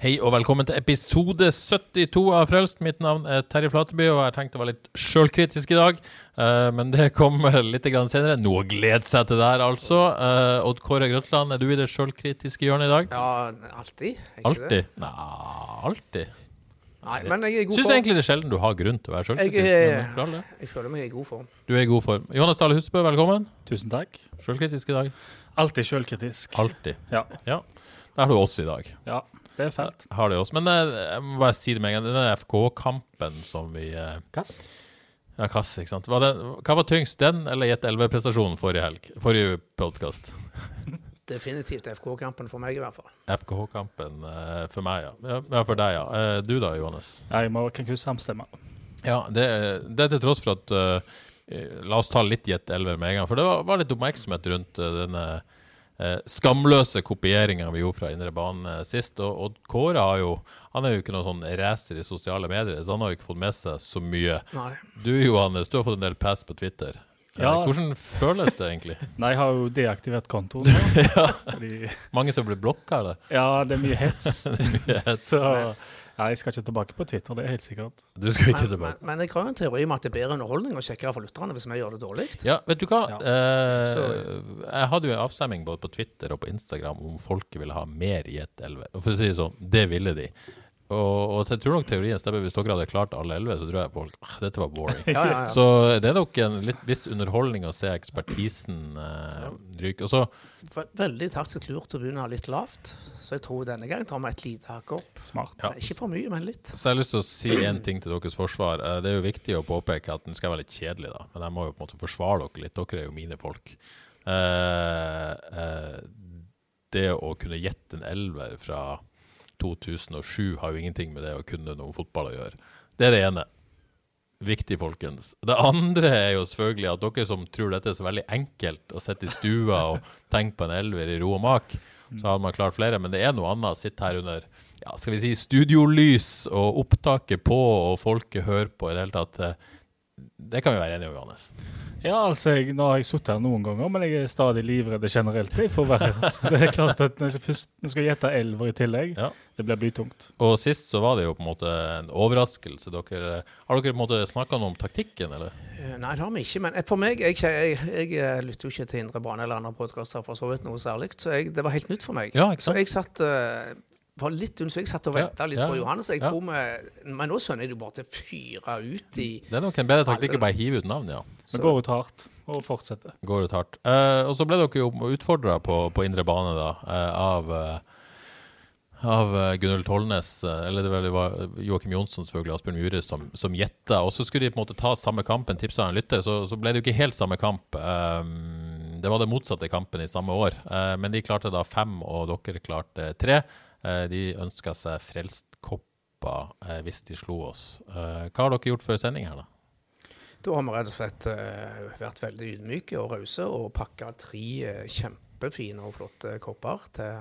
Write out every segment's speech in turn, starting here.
Hei og velkommen til episode 72 av Frelst. Mitt navn er Terje Flateby, og jeg tenkte å være litt sjølkritisk i dag. Uh, men det kommer litt grann senere. Noe å glede seg til der, altså. Uh, Odd Kåre Grøtland, er du i det sjølkritiske hjørnet i dag? Ja, alltid. Alltid? Nei, alltid. Nei, men jeg er i god Syns form. egentlig det er sjelden du har grunn til å være sjølkritisk. Jeg jeg, men for. Jeg føler meg i god form. Du er i god form. Johannes Dale Husbø, velkommen. Tusen takk. Sjølkritisk i dag. Alltid sjølkritisk. Alltid. Ja. Ja. Der har du oss i dag. ja, det er fælt. Har det også. Men eh, jeg må bare si det med en gang. Den FK-kampen som vi eh, Kass? Ja, Kass, ikke sant. Var det, hva var tyngst, den eller Jet 11-prestasjonen forrige helg? Forrige podkast? Definitivt FK-kampen for meg, i hvert fall. FKH-kampen eh, for meg, ja. ja. For deg, ja. Du da, Johannes? Jeg må Kankus samstemme. Ja, det, det er til tross for at uh, La oss ta litt Jet 11 med en gang. For det var, var litt oppmerksomhet rundt uh, denne skamløse kopieringa vi gjorde fra indre bane eh, sist. Og, og Kåre har jo Han er jo ikke noen sånn racer i sosiale medier, så han har jo ikke fått med seg så mye. Nei. Du Johannes, du har fått en del pass på Twitter. Eh, Ja. Hvordan føles det egentlig? Nei, jeg har jo deaktivert kontoen ja. Fordi, Mange som blir blokka, eller? ja, det er mye hets. det er Mye hets. Så ja, jeg skal ikke tilbake på Twitter, det er helt sikkert. Du skal ikke Men, men, tilbake. men jeg har jo en teori om at det er bedre underholdning og kjekkere for lytterne hvis vi gjør det dårlig. Ja, vet du hva? Ja. Eh, jeg hadde jo en avstemning både på Twitter og på Instagram om folket ville ha mer i et 11. Og for å si det sånn, det ville de. Og, og jeg tror nok teorien stemmer. Hvis dere hadde klart alle 11, så tror jeg folk ah, dette var boring. Ja, ja, ja. Så det er nok en litt viss underholdning å se ekspertisen eh, ryke. Og så Ve- Veldig taktisk lurt å begynne litt lavt, så jeg tror denne gangen tar vi et lite hakk opp. Smart. Ja. Ikke for mye, men litt. Så jeg har lyst til å si en ting til deres forsvar. Eh, Det er jo viktig å påpeke at den skal være litt kjedelig, da. Men jeg må jo på en måte forsvare dere litt. Dere er jo mine folk. Eh, eh, det å kunne gjette en elver fra 2007 har jo ingenting med det å kunne noe fotball å gjøre. Det er det ene. Viktig, folkens. Det andre er jo selvfølgelig at dere som tror dette er så veldig enkelt å sitte i stua og tenke på en elver i ro og mak, så hadde man klart flere. Men det er noe annet å sitte her under ja, skal vi si studiolys og opptaket på, og folket hører på i det hele tatt. Det kan vi være enige om, Johannes. Ja, altså, jeg, nå har jeg sittet her noen ganger, men jeg er stadig livredd generelt jeg, for været. Så det er klart at når jeg først når jeg skal gjette elver i tillegg, Ja. det blir blytungt. Og sist så var det jo på en måte en overraskelse. Dere, har dere på en måte snakka noe om taktikken, eller? Eh, Nei, det har vi ikke. Men for meg Jeg, jeg, jeg, eh, lytter jo ikke til Indre Bane eller andre podkaster for så vidt noe særlig, så jeg, det var helt nytt for meg. Ja, ikke Så jeg satt eh, var litt unn, så jeg satt og Ja, venta litt ja, på Johannes. Jeg ja. tror vi, Men nå skjønner jeg det jo bare til å fyre ut i Det er nok en bedre taktikk å bare hive ut navn, ja. Vi går ut hardt og fortsetter. Går ut hardt. Uh, og så ble dere jo utfordra på, på indre bane, da, uh, av uh, av Gunhild Tollnes, eller det var- det var Joakim Jonsson selvfølgelig, Asbjørn Myhre som, som gjetta. Og så skulle de på en måte ta samme kampen, tipsa en lytter, så, så ble det jo ikke helt samme kamp. Um, det var det motsatte kampen i samme år. Eh, men de klarte da fem, og dere klarte tre. Eh, de ønska seg Frelst-kopper eh, hvis de slo oss. Eh, hva har dere gjort før sending her, da? Da har vi rett og slett eh, vært veldig ydmyke og rause og pakka tre eh, kjempefine og flotte kopper til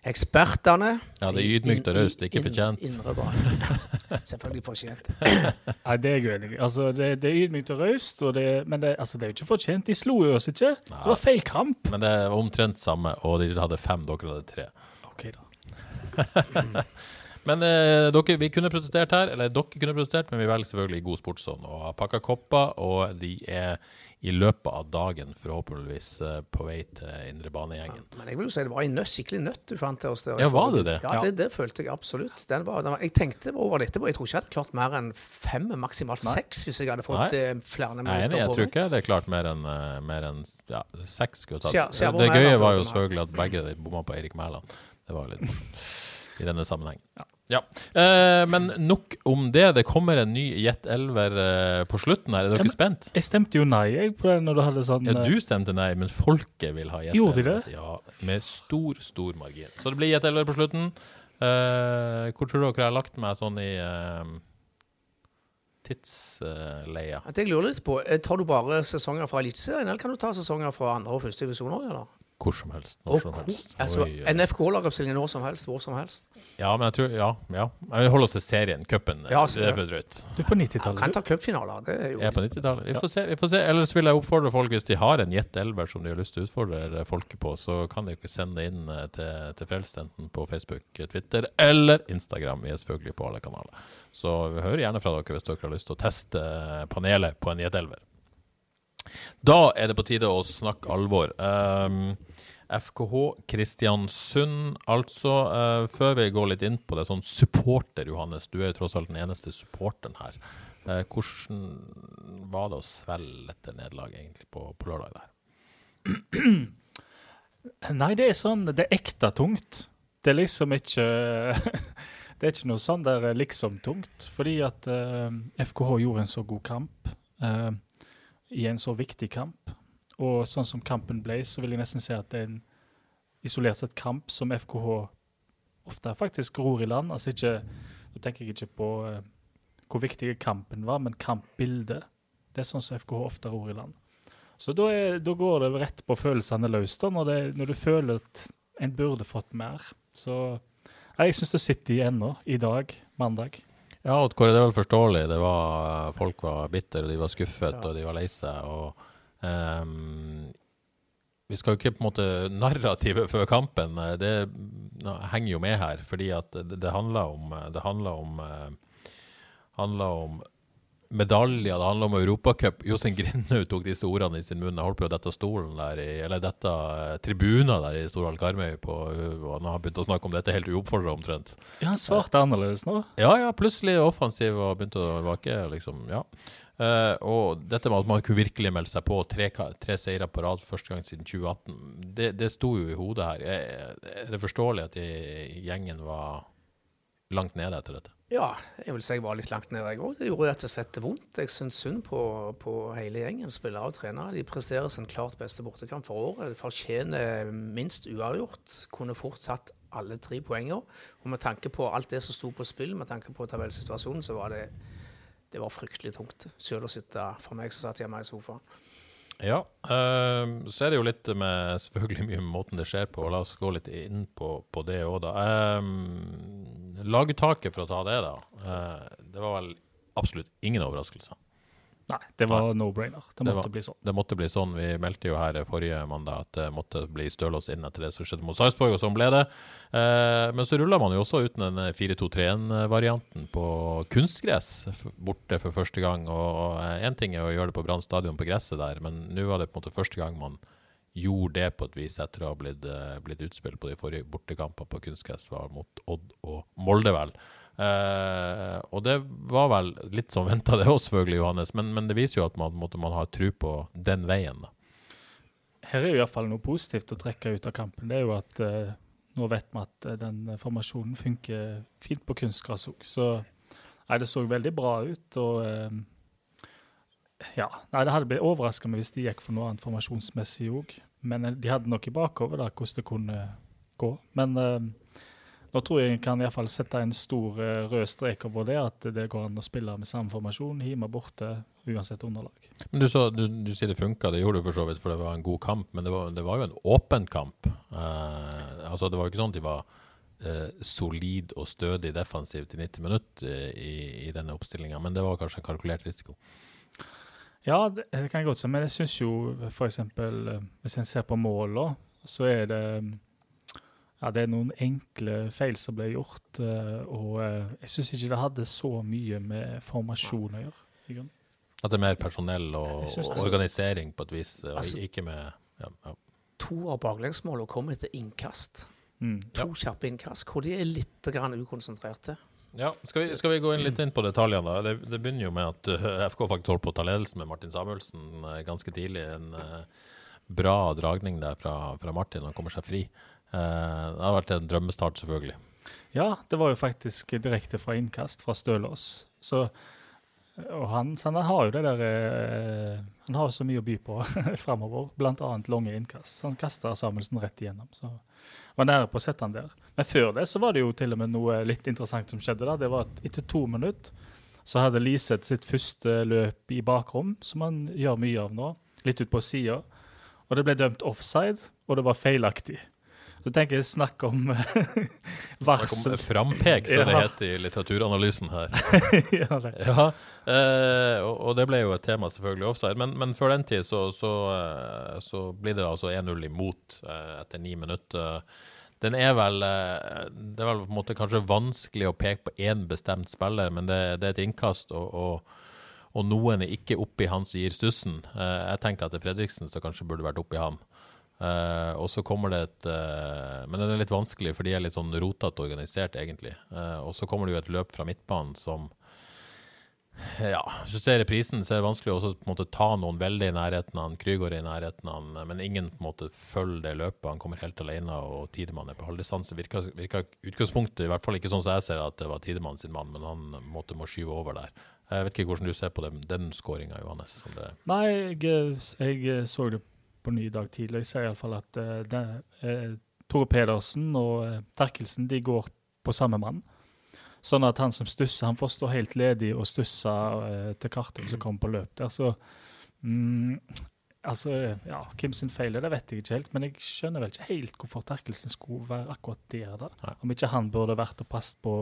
ekspertene. Ja, det er ydmykt og raust, ikke fortjent. Indre bane. Selvfølgelig fortjent. Nei, det er jeg uenig i. Altså, det, det er ydmykt og raust, men det, altså, det er jo ikke fortjent. De slo jo oss ikke. Det var feil kamp. Men det er omtrent samme, og de hadde fem, dere hadde tre. Men eh, dere, vi kunne protestert her, eller dere kunne protestert, men vi velger selvfølgelig god sportsånd og har pakka kopper, og de er i løpet av dagen forhåpentligvis eh, på vei til indre banegjengen. Men jeg vil jo si det var en nøtt, skikkelig nøtt du fant til oss der. Ja, var det det? Ja, det, det følte jeg absolutt. Den var, den var, jeg tenkte over dette, og jeg tror ikke jeg hadde klart mer enn fem, maksimalt Nei. seks, hvis jeg hadde fått Nei. eh, flere er minutter Nei, jeg tror ikke det er klart mer enn eh, mer enn, ja, seks. skulle jeg tatt. skjær Det gøye var jo selvfølgelig at begge bomma på Eirik Mæland. Det var litt i denne sammenheng. Ja. Eh, men nok om det. Det kommer en ny Jet Elver eh, på slutten her. Er dere Ja, men- spent? Jeg stemte jo nei jeg, på det når du hadde sånn Ja, eh, du stemte nei, men folket vil ha Jet Gjorde de det? Ja, med stor, stor margin. Så det blir Jet Elver på slutten. Eh, hvor tror dere jeg har lagt meg sånn i eh, tidsleia? Uh, jeg lurer litt på, eh, Tar du bare sesonger fra Eliteserien, eller kan du ta sesonger fra andre og første divisjon òg? Hvor som helst. Når som helst. Altså. NFK-lagoppstilling når som helst, hvor som helst. Ja, men jeg tror Ja. ja. Vi holder oss til serien. Cupen. Ja, det er for drøyt. Du er på 90-tallet. Kan ta cupfinaler. Det er jo Jeg er på 90-tallet. Vi, får se, vi får se. Ellers vil jeg oppfordre folk, hvis de har en Jet Elver som de har lyst til å utfordre folket på, så kan de ikke sende det inn eh, til, til Frelst, enten på Facebook, Twitter eller Instagram. Vi er selvfølgelig på alle kanaler. Så vi hører gjerne fra dere hvis dere har lyst til å teste panelet på en Jet Elver. Da er det på tide å snakke alvor. Um, FKH Kristiansund, altså. Uh, før vi går litt inn på det, sånn supporter, Johannes. Du er jo tross alt den eneste supporteren her. Uh, hvordan var det å svelge dette nederlaget egentlig på, på lørdag der? Nei, det er sånn Det er ekte tungt. Det er liksom ikke Det er ikke noe sånn der liksom-tungt. Fordi at uh, FKH gjorde en så god kamp eh, i en så viktig kamp. Og sånn som kampen ble, så vil jeg nesten si at det er en isolert sett kamp som FKH ofte faktisk ror i land. Altså ikke Nå tenker jeg ikke på uh, hvor viktig kampen var, men kampbildet. Det er sånn som FKH ofte ror i land. Så da, er, da går det rett på følelsene løs, da, når, det, når du føler at en burde fått mer. Så jeg syns det sitter i ennå, i dag, mandag. Ja, og Kåre, det er vel forståelig. Det var, folk var bitter, og de var skuffet, og de var lei seg. og um, Vi skal jo ikke på en måte Narrativet før kampen eh, det henger jo med her, fordi at det, det handler om Det handler om, eh, handler om medaljer, det handler om Europacup. Jostein Grindhaug tok disse ordene i sin munn. Jeg holdt på å dette stolen der, i, eller dette tribunen der i Storhall Karmøy, på, og han har begynt å snakke om dette helt uoppfordra omtrent. Ja, han svarte annerledes nå. Ja, ja, plutselig offensiv og begynte å vake, liksom. Ja. Uh, og dette med at man kunne virkelig melde seg på tre, tre seire på rad første gang siden 2018, det, det sto jo i hodet her. Er, er det forståelig at de, gjengen var langt nede etter dette? Ja, jeg vil si jeg var litt langt nede, jeg òg. Det gjorde rett og slett vondt. Jeg syns synd på, på hele gjengen, spillere og trenere. De presterer sin klart beste bortekamp for året. De fortjener minst uavgjort. Kunne fort tatt alle tre poengene. Og med tanke på alt det som sto på spill, med tanke på tabellsituasjonen, så var det, det var fryktelig tungt. Selv å sitte for meg som satt hjemme i sofaen. Ja, eh, så er det jo litt med selvfølgelig mye med måten det skjer på. La oss gå litt inn på, på det òg, da. Eh, laguttaket, for å ta det, da. Uh, det var vel absolutt ingen overraskelser. Nei, det var no-brainer. Det Det måtte bli sånn. Det måtte bli sånn. Vi meldte jo her forrige mandag at det måtte bli Stølås inn etter det som skjedde mot Sarpsborg, og sånn ble det. Eh, men så rulla man jo også ut den 4-2-3-1-varianten på kunstgress borte for første gang. Og én ting er å gjøre det på Brann stadion på gresset der, men nå var det på en måte første gang man gjorde det på et vis etter å ha blitt, eh, blitt utspilt på de forrige bortekampene på kunstgress, var mot Odd og Molde, vel. Eh, og det var vel litt som venta, det òg, selvfølgelig, Johannes. Men, men det viser jo at man, måtte man ha tro på den veien. Her er jo iallfall noe positivt å trekke ut av kampen. Det er jo at eh, nå vet vi at eh, den formasjonen funker fint på kunstgras òg. Så nei, det så veldig bra ut. Og eh, ja, nei, det hadde blitt overraskende hvis de gikk for noe annet formasjonsmessig òg. Men de hadde nok i da, hvordan det kunne gå. Men nå tror jeg en kan i fall sette en stor eh, rød strek over det, at det går an å spille med samme formasjon, hjemme borte, uansett underlag. Men du, så, du, du sier det funka, det gjorde du for så vidt, for det var en god kamp. Men det var, det var jo en åpen kamp. Eh, altså Det var jo ikke sånn at de var eh, solid og stødig defensiv til 90 minutter eh, i, i denne oppstillinga, men det var kanskje en kalkulert risiko. Ja, det det kan jeg godt si, men jeg syns jo f.eks. hvis en ser på måla, så er det ja, det er noen enkle feil som ble gjort. eh, Og eh, jeg syns ikke det hadde så mye med formasjon å gjøre. i grunnen. At det er mer personell og, og organisering på et vis, og Altså- ikke med ja, ja. To av baklengsmålene kom etter innkast. Mm. To kjappe innkast, hvor de er litt grann ukonsentrerte. Ja, skal vi, skal vi gå inn litt inn på detaljene? da? Det, det begynner jo med at eh, FK faktisk holdt på å ta ledelsen med Martin Samuelsen ganske tidlig. En bra dragning der fra, fra Martin, han kommer seg fri. Eh, det har vært en drømmestart, selvfølgelig. Ja, det var jo faktisk direkte fra innkast fra Stølås. Så, og han, han har jo det der eh, Han har så mye å by på framover, bl.a. lange innkast. Så han kasta Samuelsen rett igjennom. Så var nære på å sette han der. Men før det så var det jo til og med noe litt interessant som skjedde. da. Det var at etter to minutter så hadde Liseth sitt første løp i bakrom, som han gjør mye av nå, litt ut på sida. Og det ble dømt offside, og det var feilaktig. Så tenker jeg snakk om eh, varsel. om frampek, som det heter i litteraturanalysen her. ja, det. Ja, eh, og, det ble jo et tema, selvfølgelig, offside. Men, men før den tid så, så, eh, så blir det altså 1-0 imot eh, etter ni minutter. Den er vel eh, Det er vel på en måte kanskje vanskelig å peke på én bestemt spiller, men det, det er et innkast, og, og, og noen er ikke oppi han som gir stussen. Eh, jeg tenker at det er Fredriksen som kanskje burde vært oppi han. Eh, og så kommer det et uh, Men det er litt vanskelig, for de er litt sånn rotete organisert, egentlig. Uh, og så kommer det jo et løp fra midtbanen som ja, justerer prisen, så er det vanskelig å på en måte ta noen veldig i nærheten av han. Krygård i nærheten av han, men ingen på en måte følger det løpet. Han kommer helt alene, og Tidemann er på halvdistanse. Virka, virka utgangspunktet, i hvert fall ikke sånn som jeg ser at det var Tidemann sin mann, men han måtte må skyve over der. Jeg vet ikke hvordan du ser på den, den skåringa, Johannes. Nei, jeg, jeg så det på ny i dag tidlig. Jeg ser iallfall at uh, det, eh, Tore Pedersen og uh, Terkelsen de går på samme mann. Sånn at han som stusser, han får stå helt ledig og stusse til kartet som kommer på løp der. Så mm, altså, ja, Hvem sin feil er det, vet jeg ikke helt. Men jeg skjønner vel ikke helt hvorfor Terkelsen skulle være akkurat der. da. Nei. Om ikke han burde vært og passet på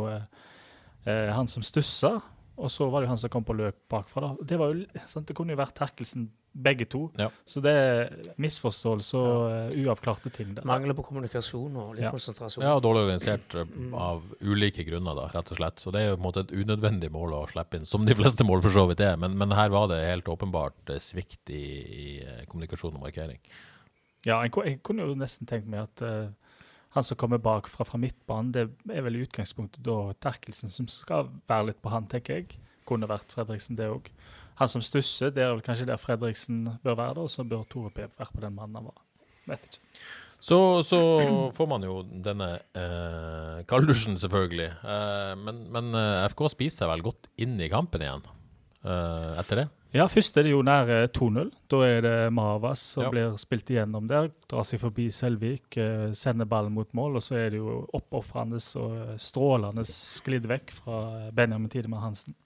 han som stussa, og så var det jo han som kom på løp bakfra. da. Det, var jo, sant? det kunne jo vært Terkelsen begge to. Ja. Så det er misforståelse og uh, uavklarte ting der. Mangler på kommunikasjon og litt Ja. konsentrasjon. ja, dårlig organisert eh, av ulike grunner, da, rett og slett. Så det er jo på en måte et unødvendig mål å slippe inn, som de fleste mål for så vidt er. Men, men her var det helt åpenbart eh, svikt i, i kommunikasjon og markering. Ja, jeg, jeg kunne jo nesten tenkt meg at uh, han som kommer bak fra, fra midtbanen, det er vel i utgangspunktet da Terkelsen som skal være litt på han, tenker jeg. Kunne vært Fredriksen, det òg. Han som stusser, det er vel kanskje der Fredriksen bør være, da, og så bør Tore P være på den mannen han var. Vet ikke. Så, så får man jo denne eh, kalddusjen, selvfølgelig. Eh, men men eh, FK spiser seg vel godt inn i kampen igjen eh, etter det. Ja, først er det jo nære 2-0. Da er det Mahavas som Ja. blir spilt igjennom der. Drar seg forbi Selvik, eh, sender ballen mot mål, og så er det jo oppofrende og strålende sklidd vekk fra Benjamin Tidemann Hansen.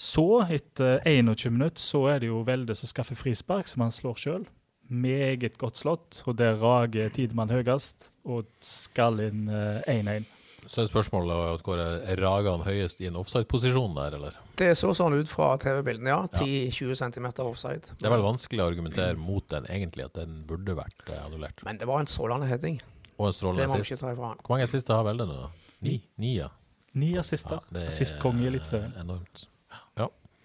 Så, etter 21 minutter, så er det jo Velde som skaffer frispark, som han slår sjøl. Meget godt slått, og der rager Tidemann høyest og skal inn eh, 1-1. Så er spørsmålet hvor rager han høyest i en offside-posisjon der, eller? Det så sånn ut fra TV-bildene, ja. 10-20 cm offside. Det er vel vanskelig å argumentere mot den egentlig, at den burde vært eh, annullert. Men det var en strålende heading. Og en Det strålende må vi ikke ta ifra han. Hvor mange siste har Velde nå? da? Ni? Ni, ja. Ni assister. det er Assistkonge i Eliteserien. Enormt.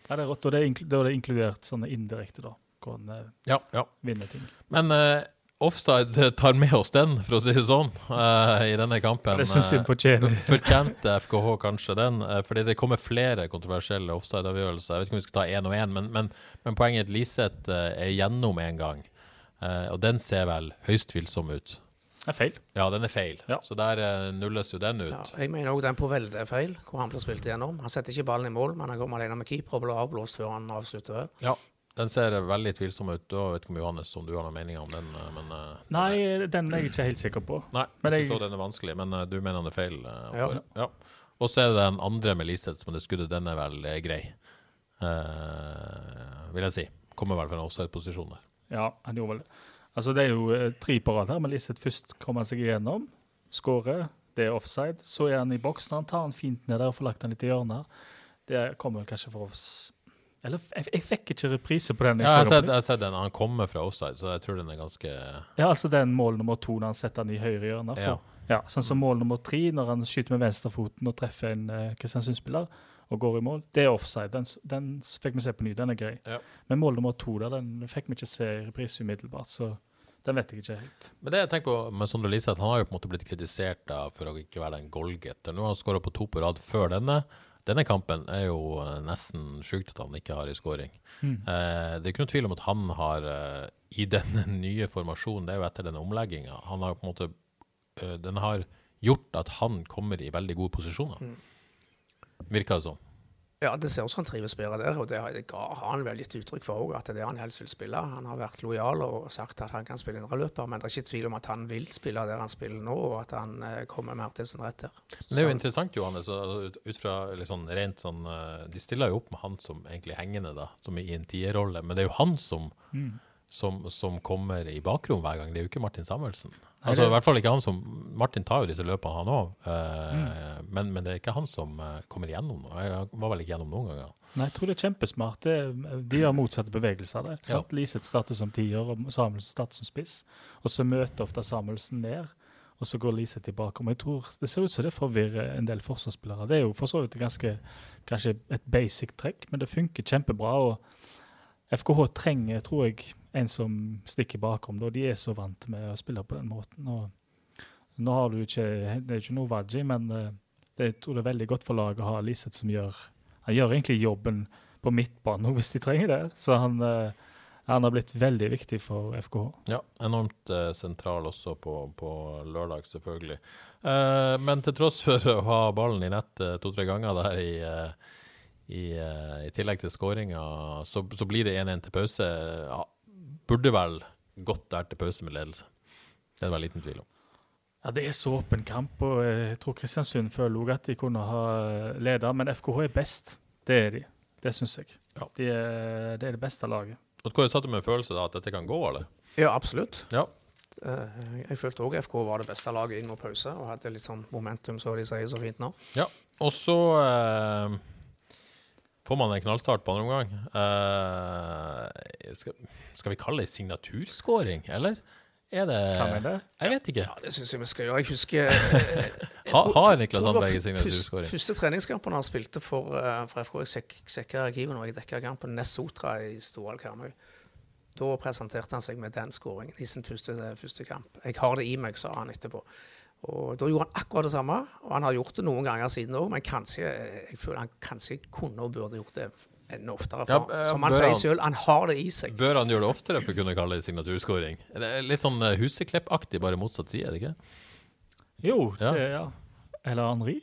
Ja, det er rått, og det er, da er det inkludert sånne indirekte, da. Hvor han eh, Ja, ja. vinner ting. Men uh, offside tar med oss den, for å si det sånn, uh, i denne kampen. Det syns jeg fortjener. Fortjente FKH kanskje den, uh, fordi det kommer flere kontroversielle offside-avgjørelser. Jeg vet ikke om vi skal ta én og én, men, men, men poenget er at Liseth er gjennom en gang. Og den ser vel høyst tvilsom ut. Det er feil. Ja, den er feil. Ja. Så der eh, nulles jo den ut. Ja, jeg mener òg den på Velde er feil, hvor han blir spilt igjennom. Han setter ikke ballen i mål, men han kommer alene med keeper og blir avblåst før han avslutter. vel. Ja. Den ser veldig tvilsom ut. Da vet ikke om Johannes om du har noen meninger om den, eh, men eh, Nei, den er jeg ikke helt sikker på. Nei, Men jeg jeg- synes den er vanskelig, men du mener den er feil? Ja. Ja. Og så er det den andre med Liseth som det skuddet. Den er vel eh, grei, uh, vil jeg si. Kommer vel fra en offside-posisjon der. Ja, han gjorde vel det. Altså, det er jo eh, tre på rad her, men Liseth først kommer seg igjennom, skårer, det er offside. Så er han i boksen, han tar han fint ned der og får lagt han litt i hjørnet. Det kommer vel kanskje for oss Eller jeg, jeg fikk ikke reprise på den. Ja, jeg sett, jeg har sett den. Han kommer fra offside, så jeg tror den er ganske Ja, altså den mål nummer to når han setter den i høyre hjørne. Ja. For, ja. sånn som mål nummer tre når han skyter med venstrefoten og treffer en uh, Kristiansund-spiller og går i mål. Det er offside. Den, den fikk vi se på ny, den er grei. Ja. Men mål nummer to der, den fikk vi ikke se i reprise umiddelbart, så den vet jeg ikke helt. Men det jeg tenker på med Sondre Liseth, han har jo på en måte blitt kritisert da, for å ikke være den golgeter. Nå har han skåra på to på rad før denne. Denne kampen er jo eh, nesten sjukt at han ikke har i skåring. Mm. Eh, det er ikke noen tvil om at han har, eh, i denne nye formasjonen, det er jo etter denne omlegginga, han har på en måte eh, Den har gjort at han kommer i veldig gode posisjoner. Mm. Virker det sånn. Ja, det ser ut som han trives bedre der, og det har han vel gitt uttrykk for òg, at det er det han helst vil spille. Han har vært lojal og sagt at han kan spille indreløper, men det er ikke tvil om at han vil spille der han spiller nå, og at han eh, kommer mer til sin rett der. Men det er jo interessant, Johannes, ut, fra sånn rent sånn eh, De stiller jo opp med han som egentlig hengende, da, som i en tierrolle, men det er jo han som, som, som kommer i bakrom hver gang. Det er jo ikke Martin Samuelsen. Altså, I hvert fall ikke han som Martin tar jo disse løpene, han òg, men, men det er ikke han som eh, kommer igjennom. Jeg var vel ikke gjennom noen ganger. Nei, jeg tror det er kjempesmart. Det, de har motsatte bevegelser der. Ja. Liseth starter som tier, og Samuelsen starter som spiss. Og så møter ofte Samuelsen ned, og så går Liseth tilbake. Men jeg tror Det ser ut som det forvirrer en del forsvarsspillere. Det er jo for så vidt ganske, kanskje et basic trekk, men det funker kjempebra. og FKH trenger, tror jeg, en som stikker bakom. Da. De er så vant med å spille på den måten. og Nå har du ikke Det er ikke noe Vaji, men eh, det, jeg tror det er veldig godt for laget å ha Liseth som gjør han gjør egentlig jobben på midtbanen hvis de trenger det. Så han, eh, han har blitt veldig viktig for FKH. Ja, enormt eh, sentral også på, på lørdag, selvfølgelig. Men til tross for å ha ballen i nett eh, to-tre ganger der i, i, i tillegg til skåringa, så, så blir det 1-1 til pause. Burde vel gått der til pause med ledelse. Det er det vel liten tvil om. Ja, Det er så åpen kamp, og jeg tror Kristiansund føler også at de kunne ha leder, men FKH er best. Det er de. Det syns jeg. Ja. De er, det er det beste laget. Og Hvor satt du med en følelse da at dette kan gå, eller? Ja, absolutt. Ja. Eh, Jeg følte òg FK var det beste laget inn mot pause, og hadde litt sånn momentum, så de sier så fint nå. ja. Og så eh, får man en knallstart på andre omgang. Uh, skal, skal vi kalle det signaturskåring, eller? Er det det? Jeg vet ikke. Ja, Det syns jeg vi skal gjøre. Jeg husker Har Ha, Niklas Sandberg signaturskåring? Første, treningskampen han spilte for, uh, for FK, jeg sjek, sjekka arkivet når jeg dekka kampen, Ness Sotra i Storhall Karmøy. Da presenterte han seg med den skåringen i sin første, første kamp. Jeg har det i meg, sa han etterpå. Og Da gjorde han akkurat det samme, og han har gjort det noen ganger siden òg, men kanskje, jeg føler han kanskje kunne og burde gjort det enda oftere. For, ja, som han sier sjøl, han har det i seg. Bør han gjøre det oftere for å kunne kalle det signaturskåring? Litt sånn eh, Huseklepp-aktig, bare motsatt side, er det ikke? Jo, Ja. det, ja. Eller Henri.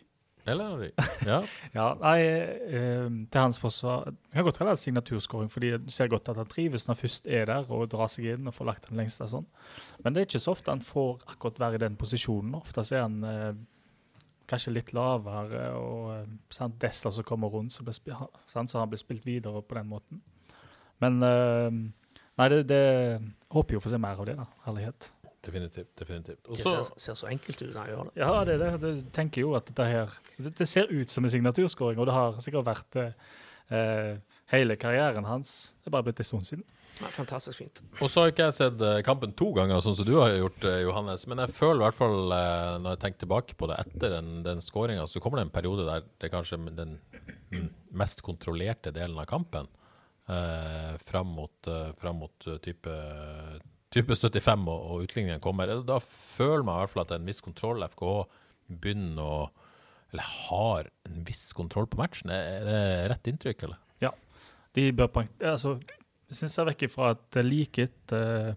Eller? Ja. Ja, nei, eh, til hans forsvar Jeg kan godt kalle signaturskåring, fordi jeg ser godt at han trives når han først er der og drar seg inn og får lagt den lengste. sånn. Men det er ikke så ofte han får akkurat være i den posisjonen. Ofte er han eh, kanskje litt lavere, og eh, sant, Desla som kommer rundt, så, sant, så han blir spilt videre på den måten. Men eh, nei, det, det håper jo å få se mer av det, da. Herlighet. Definitivt. definitivt. Også, Det ser, ser så enkelt ut når jeg gjør det. Ja, det, det, det tenker jo at dette her Det, det ser ut som en signaturskåring, og det har sikkert vært det eh, hele karrieren hans. Det er bare blitt en stund siden. Ja, fantastisk fint. Og så har ikke jeg sett eh, kampen to ganger, sånn som du har gjort, eh, Johannes. Men jeg føler i hvert fall, eh, når jeg tenker tilbake på det etter den, den skåringa, så kommer det en periode der det er kanskje den mest kontrollerte delen av kampen. Eh, fram mot, eh, fram mot eh, type, type 75 og, og utligningen kommer. Da føler man i hvert fall at det er en viss kontroll. FKH begynner å Eller har en viss kontroll på matchen. Er det rett inntrykk, eller? Ja. De bør altså, Hvis en vekk ifra at det like etter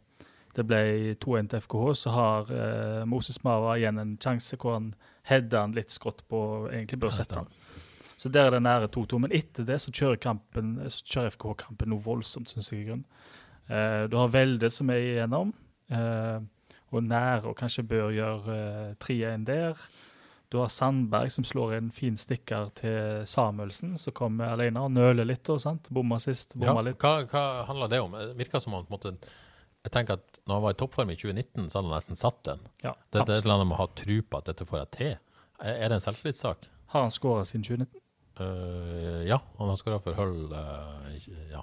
det ble 2-1 til FKH, så har eh, Moses Mava igjen en sjanse hvor han header han litt skrått på egentlig bør sette han. Så der er det nære 2-2. Men etter det så kjører, kampen, så kjører FKH kampen noe voldsomt, syns jeg. i grunnen. Eh, du har Velde som er igjennom, eh, og nær og kanskje bør gjøre eh, 3-1 der. Du har Sandberg som slår en fin stikker til Samuelsen, som kommer alene og nøler litt. og sant? Bomma sist, Ja, litt. hva, hva handler det om? Det virker som han på en måte Jeg tenker at når han var i toppform i 2019, så hadde han nesten satt den. Ja, Det, det er et eller annet med å ha tro på at dette får jeg til. Er det en selvtillitssak? Har han skåra siden 2019? Uh, ja, han har skåra for Hull. uh, ja.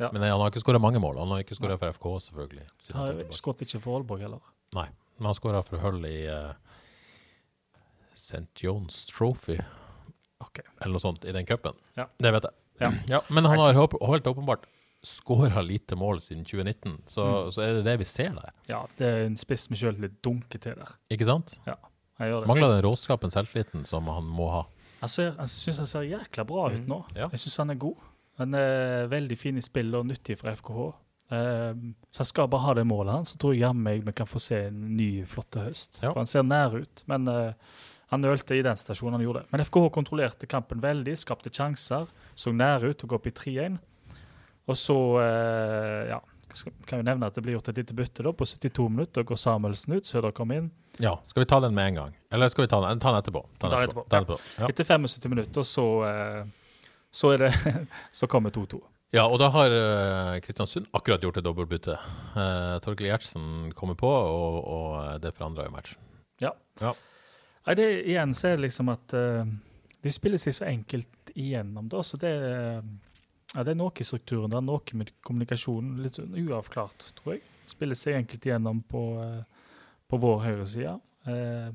Ja. Men han har ikke skåra mange mål. Han har ikke skåra for FK, selvfølgelig. han Har skåret ikke for Aalborg heller. Nei, men han skåra for Hull i uh, St. John's Trophy, okay. eller noe sånt, i den cupen. Ja. Det vet jeg. Ja. Ja, men han har helt åpenbart skåra lite mål siden 2019, så, Mm. så er det det vi ser der. Ja, det er en spiss med sjøltillit dunker til der. Ikke sant? Han gjør det. Mangler den råskapen, selvtilliten, som han må ha. Jeg, ser, jeg syns han ser jækla bra ut nå. Mm. Ja. Jeg syns han er god. Han eh, veldig fin i spill og nyttig for FKH. Eh, så han skal bare ha det målet hans, så tror jeg jammen vi kan få se en ny, flott høst. Ja. For han ser nær ut, men eh, han nølte i den stasjonen han gjorde. Men FKH kontrollerte kampen veldig, skapte sjanser, så nær ut og gå opp i 3-1. Og så eh, ja, kan vi nevne at det blir gjort et lite bytte da, på 72 minutter. Går Samuelsen ut, Søder kommer inn. Ja, skal vi ta den med en gang? Eller skal vi ta den, ta den etterpå? Ta den etterpå. Ta den etterpå. Ja. Etter 75 minutter så, eh, så det Så kommer 2-2. Ja, og da har eh, Kristiansund akkurat gjort et dobbeltbytte. Uh, Torkel Gjertsen kommer på, og, og det forandrer jo matchen. Ja. Ja. Nei, det igjen så er det liksom at uh, de spiller seg så enkelt igjennom, da. Så det, eh, ja, det er noe i strukturen, det er noe med kommunikasjonen. Litt sånn uavklart, tror jeg. Spiller seg enkelt igjennom på, uh, på vår høyreside. Eh,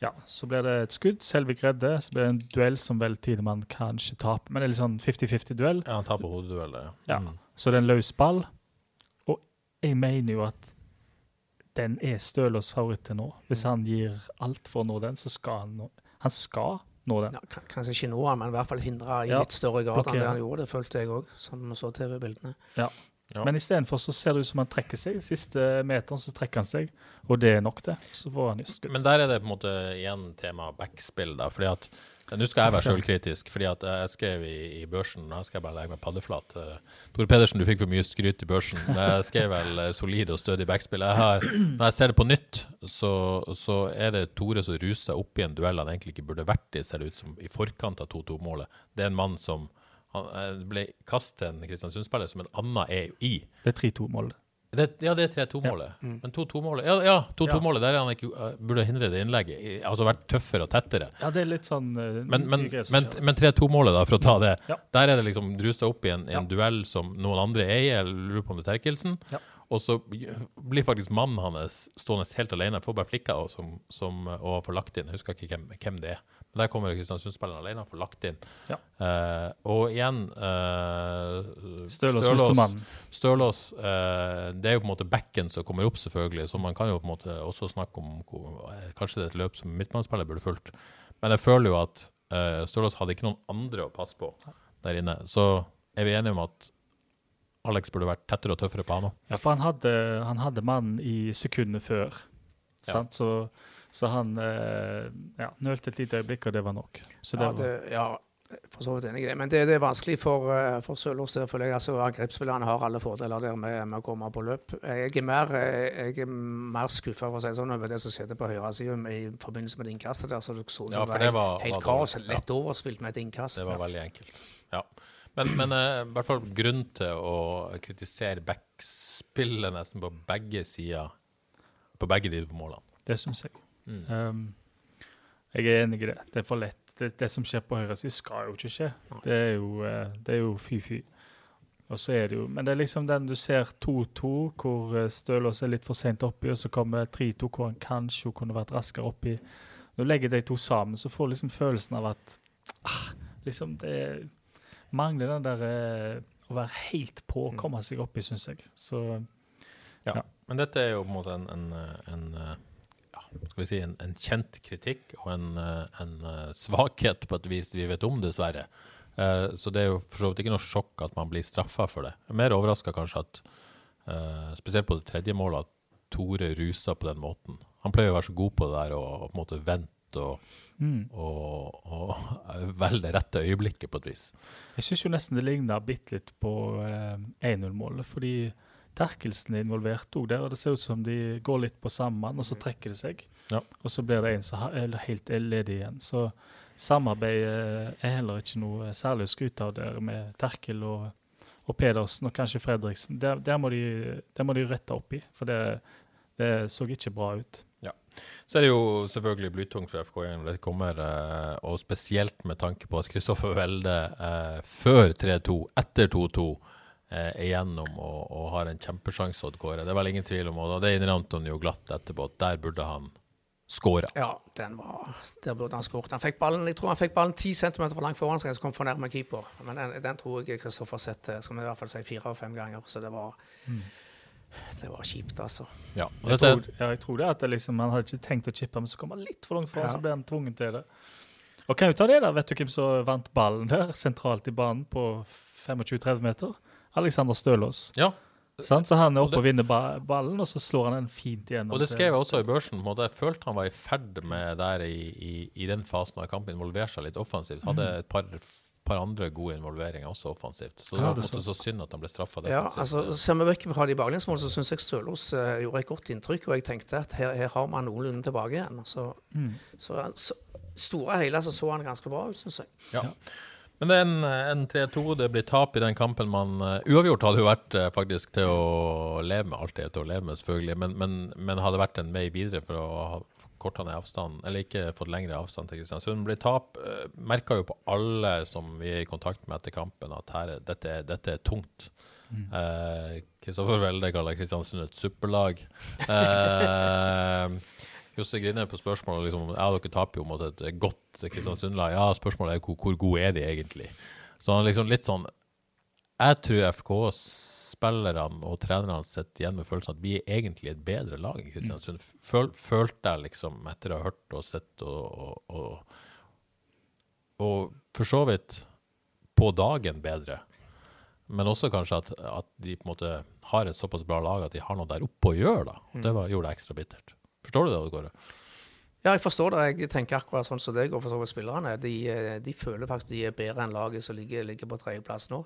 ja, så blir det et skudd. Selvik redder. Så blir det en duell som vel Tidemann kanskje taper. Men det er litt sånn 50-50-duell. Ja, han tar på hodeduellet. Ja. Mm. Så det er en løs ball. Og jeg mener jo at den er Stølås favoritt til nå. Hvis han gir alt for å nå den, så skal han nå Han skal nå den. Ja, kanskje ikke nå, men i hvert fall hindre i Ja, litt større grad enn det han gjorde. Det følte jeg òg, som vi så TV-bildene. Ja. Men istedenfor så ser det ut som han trekker seg. Siste meteren så trekker han seg, og det er nok, det. Så får han skudd. Men der er det på en måte igjen tema backspill, da. fordi at Nå skal jeg være sjølkritisk, fordi at jeg skrev i, i børsen Nå skal jeg bare legge meg paddeflat. Uh, Tore Pedersen, du fikk for mye skryt i børsen. Jeg skrev vel eh, solid og stødig backspill. Jeg har, når jeg ser det på nytt, så, så er det Tore som ruser opp i en duell han egentlig ikke burde vært i, ser det ut som, i forkant av 2-2-målet. Det er en mann som han eh, ble kastet en Kristiansund-spiller som en annen er i. Det er 3-2-målet. Ja, det er 3-2-målet. Men 2-2-målet Ja, ja 2-2-målet, der er han ikke, uh, burde hindre det innlegget. I- Altså vært tøffere og tettere. Ja, det er litt sånn Uh, Men, men, men, men 3-2-målet, da, for å ta det. Ja. Der er det liksom drusta opp i en, en Ja. duell som noen andre er i. Jeg lurer på om det er Terkelsen. Ja. Og så blir faktisk mannen hans stående helt alene. Får bare flikka og, som, som, og får lagt inn. Jeg husker ikke hvem, hvem det er. Men der kommer Kristiansund-spilleren alene og får lagt inn. Ja. Uh, og igjen uh, Stølås Stølås. Stølås uh, Det er jo på en måte backen som kommer opp, selvfølgelig. Så man kan jo på en måte også snakke om hvor- Kanskje det er et løp som midtbanespiller burde fulgt. Men jeg føler jo at uh, Stølås hadde ikke noen andre å passe på der inne. Så er vi enige om at Alex burde vært tettere og tøffere på han òg. Ja, for han hadde, han hadde mannen i sekundet før. Ja. Sant? Så, så han eh, ja, nølte et lite øyeblikk, og det var nok. Så det Ja, det, ja, for så vidt enig i det. Men det, det er vanskelig for, eh, for Sølås. føler jeg. Altså, Angrepsspillerne har alle fordeler der med, med å komme på løp. Jeg er mer, eh, jeg er mer skuffa si sånn, over det som skjedde på høyresida i forbindelse med det innkastet. der, så det så ut Ja, som det var var- helt, var kaos. Lett overspilt med et innkast. Det var veldig enkelt. Ja. Men, men uh, i hvert fall grunn til å kritisere backspillet nesten på begge sider. På begge de målene. det syns jeg. Mm. Um, jeg er enig i det. Det er for lett. Det, det som skjer på høyresiden, skal jo ikke skje. Det er jo, eh, det er jo fy-fy. Og så er det jo Men det er liksom den du ser 2-2, hvor eh, Stølås er litt for seint oppi, og så kommer 3-2, hvor han kanskje kunne vært raskere oppi. Når du legger de to sammen, så får du liksom følelsen av at ah, liksom det mangler den der eh, å være helt på, komme seg oppi, syns jeg. Så Ja. Ja. Men dette er jo på en måte en, en, en skal vi si en, en kjent kritikk og en, eh, en eh, svakhet på et vis vi vet om, dessverre. Eh, Så det er jo for så vidt ikke noe sjokk at man blir straffa for det. Jeg er mer overraska kanskje at, eh, spesielt på det tredje målet, at Tore rusa på den måten. Han pleier å være så god på det der og, og på en måte vente og, mm. og, og velge det rette øyeblikket, på et vis. Jeg syns jo nesten det ligner bitte litt på eh, 1-0-målet, fordi Terkelsen er involvert òg der, og det ser ut som de går litt på sammen, og så trekker det seg. Ja. Og så blir det en som er helt ledig igjen. Så samarbeid eh, er heller ikke noe særlig å skryte av der med Terkel og, og Pedersen, og kanskje Fredriksen. Der, der, må de, der må de rette opp i, for det, det så ikke bra ut. Ja. Så er det jo selvfølgelig blytungt for FK1 når det kommer, eh, og spesielt med tanke på at Kristoffer Welde eh, før 3-2, etter 2-2, eh, igjennom gjennom og, og har en kjempesjanse å Kåre. Det er vel ingen tvil om, og det innrømte han jo glatt etterpå, at der burde han skåra. Ja, den var, der burde han skåret. Han fikk ballen, jeg tror han fikk ballen 10 cm for langt foran seg, så kom for nærme keeper. Men den, den tror jeg Kristoffer setter skal vi i hvert fall si fire og fem ganger, så det var, det var kjipt, altså. Ja, og Jeg tror, ja, jeg tror det at det liksom, Man hadde ikke tenkt å chippe, men så kom han litt for langt foran, Ja. så ble han tvunget til det. Og kan jo ta det der, Vet du hvem som vant ballen der, sentralt i banen på 25-30 meter? Alexander Stølås. ja, Sant? Så han er oppe og vinner ballen, og så slår han den fint igjennom. Og det skrev jeg også i børsen. måte. Jeg følte han var i ferd med der i, i, i den fasen av kampen, involvere seg litt offensivt. Hadde et par, par andre gode involveringer også offensivt. Så det var så synd at han ble straffa Ja, altså Ser vi vekk fra de baklengsmålene, så syns jeg Sølås uh, gjorde et godt inntrykk. Og jeg tenkte at her, her har man noenlunde tilbake igjen. Så, så, så store og hele så så han ganske bra ut, syns jeg. Ja. Men det er en, en 3-2. Det blir tap i den kampen man eh, Uavgjort hadde jo vært eh, faktisk til å leve med. Alt er til å leve med, selvfølgelig. Men, men, men hadde vært en vei videre for å ha korta ned avstanden, eller ikke fått lengre avstand til Kristiansund. Blir tap. Merka jo på alle som vi er i kontakt med etter kampen, at her, er- dette, er- dette er tungt. Eh, Kristoffer Welde kaller Kristiansund et suppelag. Eh, Josse Grine på spørsmålet liksom, ja, dere taper jo mot et godt Kristiansund-lag. Ja, spørsmålet er hvor, hvor gode er de egentlig? Så han er liksom litt sånn Jeg tror FK-spillerne og trenerne sitter igjen med følelsen at vi er egentlig et bedre lag enn Kristiansund. Føl, følte jeg liksom etter å ha hørt og sett og, og, og, og for så vidt på dagen bedre. Men også kanskje at, at de på en måte har et såpass bra lag at de har noe der oppe å gjøre. da. Og Det var, gjorde det ekstra bittert. Forstår du det, Kåre? Ja, jeg forstår det. Jeg tenker akkurat sånn som deg og for så vidt spillerne. De, eh, de føler faktisk de er bedre enn laget som ligger, ligger på tredjeplass nå.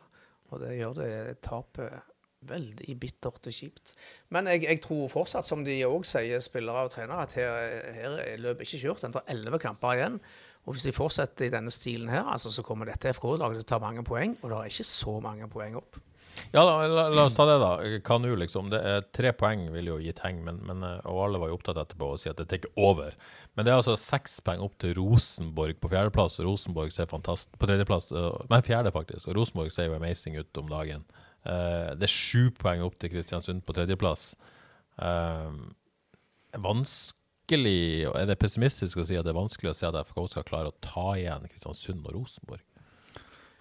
Og det gjør det tapet veldig bittert og kjipt. Men jeg, jeg tror fortsatt, som de òg sier, spillere og trenere, at her, her er løpet ikke kjørt. Den tar elleve kamper igjen. Og hvis de fortsetter i denne stilen her, altså, så kommer dette FK-laget til å ta mange poeng. Og det er ikke så mange poeng opp. Ja, la, la, la oss ta det, da. Kanu, liksom. Det er tre poeng ville jo gitt heng, men, men, eh, og alle var jo opptatt etterpå å si at det tar ikke over. Men det er altså seks poeng opp til Rosenborg på fjerdeplass. og Rosenborg ser fantastisk På tredjeplass, eh, nei, fjerde, faktisk. Og Rosenborg ser jo amazing ut om dagen. Uh, det er sju poeng opp til Kristiansund på tredjeplass. Uh, vanskelig Er det pessimistisk å si at det er vanskelig å se at FK skal klare å ta igjen Kristiansund og Rosenborg?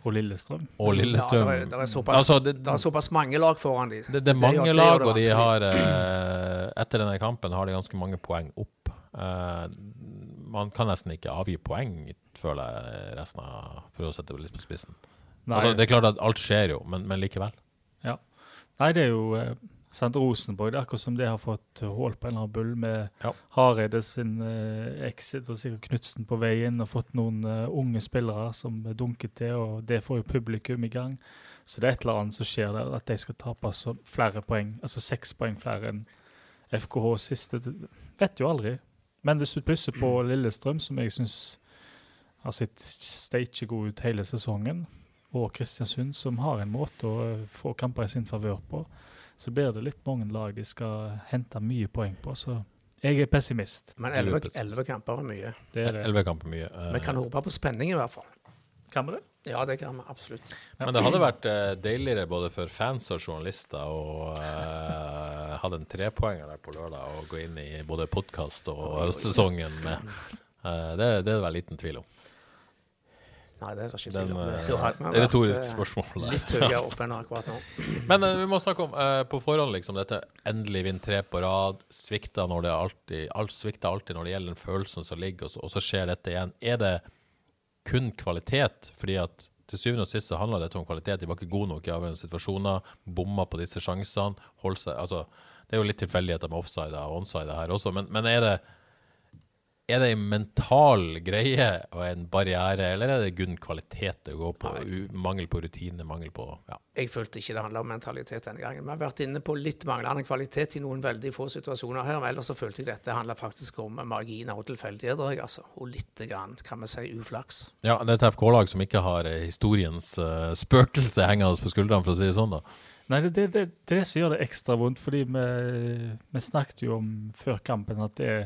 Og Lillestrøm. Og Lillestrøm. Ja, det, er, det, er såpass, Altså, det- det er såpass mange lag foran de. Det, det er mange det lag, og de har eh, Etter denne kampen har de ganske mange poeng opp. Eh, man kan nesten ikke avgi poeng, føler jeg, resten av For å sette det litt på spissen. Altså, det er klart at alt skjer jo, men, men likevel. ja. Nei, det er jo Sant Rosenborg. Det er akkurat som de har fått hull på en eller annen bull med Ja. Hareide sin uh, exit og sikkert Knutsen på vei inn, og fått noen uh, unge spillere som dunket til, og det får jo publikum i gang. Så det er et eller annet som skjer der, at de skal tape så flere poeng, altså seks poeng flere enn FKH siste. Vet jo aldri. Men hvis du plusser på Lillestrøm, som jeg syns har sett steike god ut hele sesongen, og Kristiansund, som har en måte å eh, få kamper i sin favør på, så blir det litt mange lag de skal hente mye poeng på. Så jeg er pessimist. Men elleve kamper er mye. Det er det. Elleve kamper mye. eh, Vi kan håpe på spenning, i hvert fall. Kan vi det? Ja, det kan vi absolutt. Men det hadde vært uh, deiligere både for fans og journalister å uh, ha en trepoenger der på lørdag og gå inn i både podkast og sesongen med. Uh, det, det er det vel liten tvil om. Nei, det er ikke Den tvil om. eh, Det vært, retorisk eh, spørsmål. Litt høyere opp enn akkurat nå. Men uh, vi må snakke om uh, på forhånd liksom dette endelig vinne tre på rad. Svikta når det alltid, alt svikter alltid når det gjelder den følelsen som ligger, og så, og så skjer dette igjen. Er det kun kvalitet? Fordi at til syvende og sist så handler dette om kvalitet. De var ikke gode nok i avgjørende situasjoner, bomma på disse sjansene. seg, altså, det er jo litt tilfeldigheter med offside og onside her også, men, men er det er det en mental greie og en barriere, eller er det kun kvalitet det går på? U mangel på rutine, mangel på ja. Jeg følte ikke det handla om mentalitet denne gangen. Vi har vært inne på litt manglende kvalitet i noen veldig få situasjoner her, men ellers så følte jeg dette handla faktisk om marginer og tilfeldigheter, altså. Og lite grann, kan vi si, uflaks. Ja, det er et FK-lag som ikke har eh, historiens uh, spøkelse hengende på skuldrene, for å si det sånn. da. Nei, det, det, det, det er det som gjør det ekstra vondt, fordi vi, vi snakket jo om før kampen at det er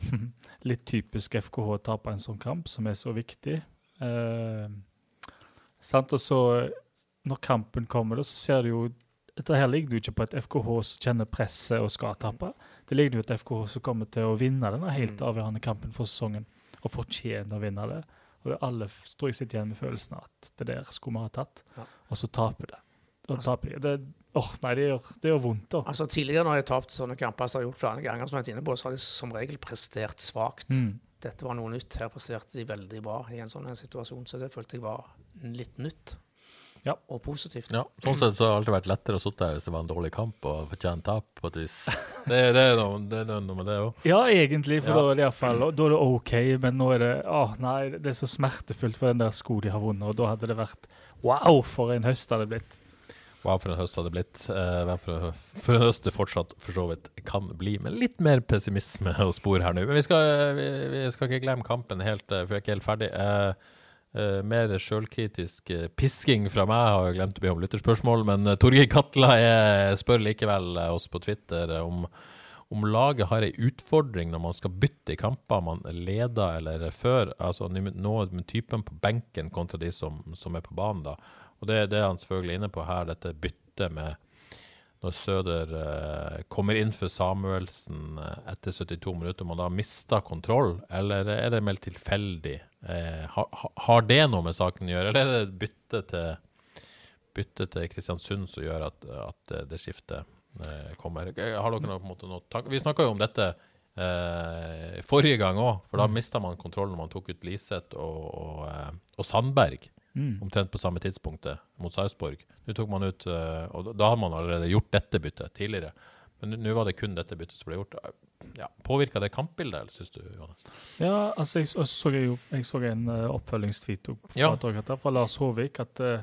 litt typisk FKH å tape en sånn kamp, som er så viktig. Eh, sant? Og så, når kampen kommer, da, så ser du jo Dette her ligger jo ikke på et FKH som kjenner presset og skal tape. Det ligger jo et FKH som kommer til å vinne denne helt avgjørende kampen for sesongen, og fortjener å vinne det. Og alle tror jeg sitter igjen med følelsen at det der skulle vi ha tatt, Ja. og så taper det. Og taper de. Det, åh, nei, det gjør, det gjør vondt, da. Altså Tidligere når jeg har tapt sånne kamper, som jeg har gjort flere ganger, som jeg har vært inne på, så har de som regel prestert svakt. Mm. Dette var noe nytt. Her presterte de veldig bra i en sånn en situasjon, så det følte jeg var litt nytt. Ja. og positivt. Ja, sånn sett så har det alltid vært lettere å sitte her hvis det var en dårlig kamp og fortjene tap. på et vis. Det, det, er noe, det er noe med det òg. Ja, egentlig, for Ja. da er det iallfall da er det OK, men nå er det åh, nei, det er så smertefullt for den der sko de har vunnet, og da hadde det vært wow, for en høst hadde det blitt. Hva for en høst hadde blitt. Eh, hva for, for en høst det fortsatt for så vidt kan bli, med litt mer pessimisme å spore her nå. Men vi skal, vi, vi skal ikke glemme kampen helt, eh, for jeg er ikke helt ferdig. Eh, mer sjølkritisk uh, pisking fra meg har jeg glemt å be om lytterspørsmål, men uh, Torgeir Katla spør likevel oss på Twitter om om laget har ei utfordring når man skal bytte i kamper man leder eller før, altså nå med typen på benken kontra de som, som er på banen. da. Og Det det er han selvfølgelig inne på her, dette byttet med når Søder eh, kommer inn for Samuelsen eh, etter 72 minutter, om han da mister kontroll, eller er det mer tilfeldig? Eh, har, ha- har det noe med saken å gjøre, eller er det et bytte til, bytte til Kristiansund som gjør at, at det, det skiftet eh, kommer? Eh, Har dere noe, på en måte, noe tanke? Vi snakka jo om dette eh, forrige gang òg, for da mista man kontrollen når man tok ut Liseth og, og, eh, og Sandberg. Omtrent på samme tidspunktet mot Sarpsborg. Nå tok man ut eh, Og da- hadde man allerede gjort dette byttet tidligere. Men nå- var det kun dette byttet som ble gjort. Ja, Påvirka det kampbildet, eller syns du, Johannes? Ja, altså, jeg så, jeg jeg så en uh, oppfølgingstweet fra, Ja. ja. fra Lars Håvik at uh,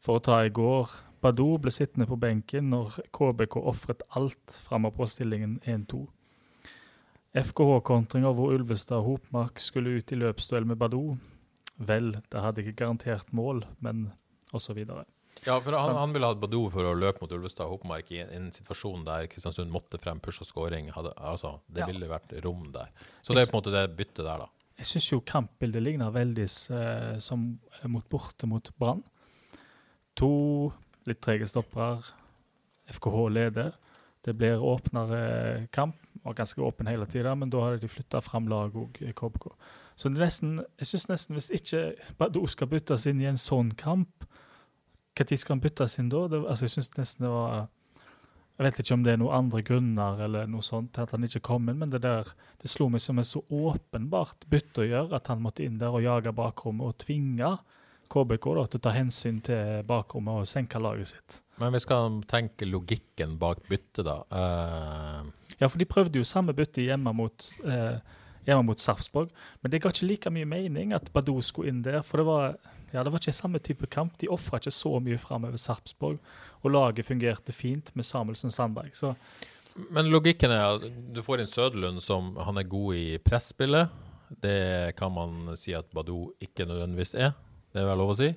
for å ta i går Badou ble sittende på benken når KBK ofret alt framme på stillingen 1-2. FKH-kontringer hvor Ulvestad og Hopmark skulle ut i løpsduell med Badou. Vel, det hadde ikke garantert mål, men osv. Ja, for han, han ville hatt Badou for å løpe mot Ulvestad og Hopmark i en, en situasjon der Kristiansund måtte frem, push og scoring. Hadde, altså, det Ja. ville vært rom der. Så det er på en måte det byttet der, da. Jeg syns jo kampbildet ligner veldig eh, som mot borte mot Brann. To litt trege stoppere. FKH leder. Det blir åpnere kamp. Var ganske åpen hele tida, men da hadde de flytta fram lag òg, KBK. Så nesten, jeg syns nesten hvis ikke Badou skal byttes inn i en sånn kamp, når skal han byttes inn da? Det, altså jeg synes nesten det var Jeg vet ikke om det er noen andre grunner eller noe sånt til at han ikke kom inn, men det der det slo meg som et så åpenbart bytte å gjøre at han måtte inn der og jage bakrommet og tvinge KBK da, til å ta hensyn til bakrommet og senke laget sitt. Men vi skal tenke logikken bak byttet, da. Uh... Ja, for de prøvde jo samme bytte hjemme mot, eh, hjemme mot Sarpsborg, men det ga ikke like mye mening at Badou skulle inn der, for det var, ja, det var ikke samme type kamp. De ofra ikke så mye framover Sarpsborg, og laget fungerte fint med Samuelsen Sandberg. Så Men logikken er at du får inn Søderlund som han er god i presspillet. Det kan man si at Badou ikke nødvendigvis er. Det er vel lov å si.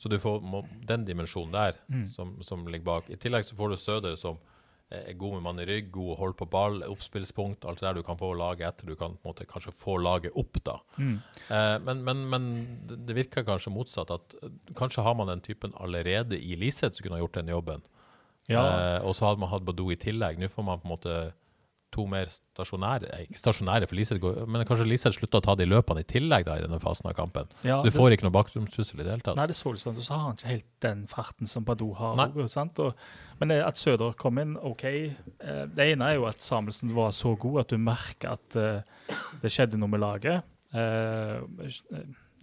Så du får den dimensjonen der som, som ligger bak. I tillegg så får du Søder som er god med mann i rygg, god å holde på ball, oppspillspunkt, alt det der du kan få laget etter. Du kan på en måte kanskje få laget opp, da. Eh, men, men, men det- det virker kanskje motsatt. At eh, kanskje har man den typen allerede i Liseth som kunne ha gjort den jobben. ja, Eh, og så hadde man hatt Badou i tillegg. Nå får man på en måte to mer stasjonære eh, Ikke stasjonære, for Liseth går Men kanskje Liseth slutter å ta de løpene i tillegg da i denne fasen av kampen. ja, Du det- får ikke noe bakgrunnstrussel i det hele tatt. Nei, det så ut. Og så har han ikke helt den farten som Badou har. Og- men at Søder kom inn, OK. Eh, Det ene er jo at Samuelsen var så god at du merker at uh, det skjedde noe med laget. Uh,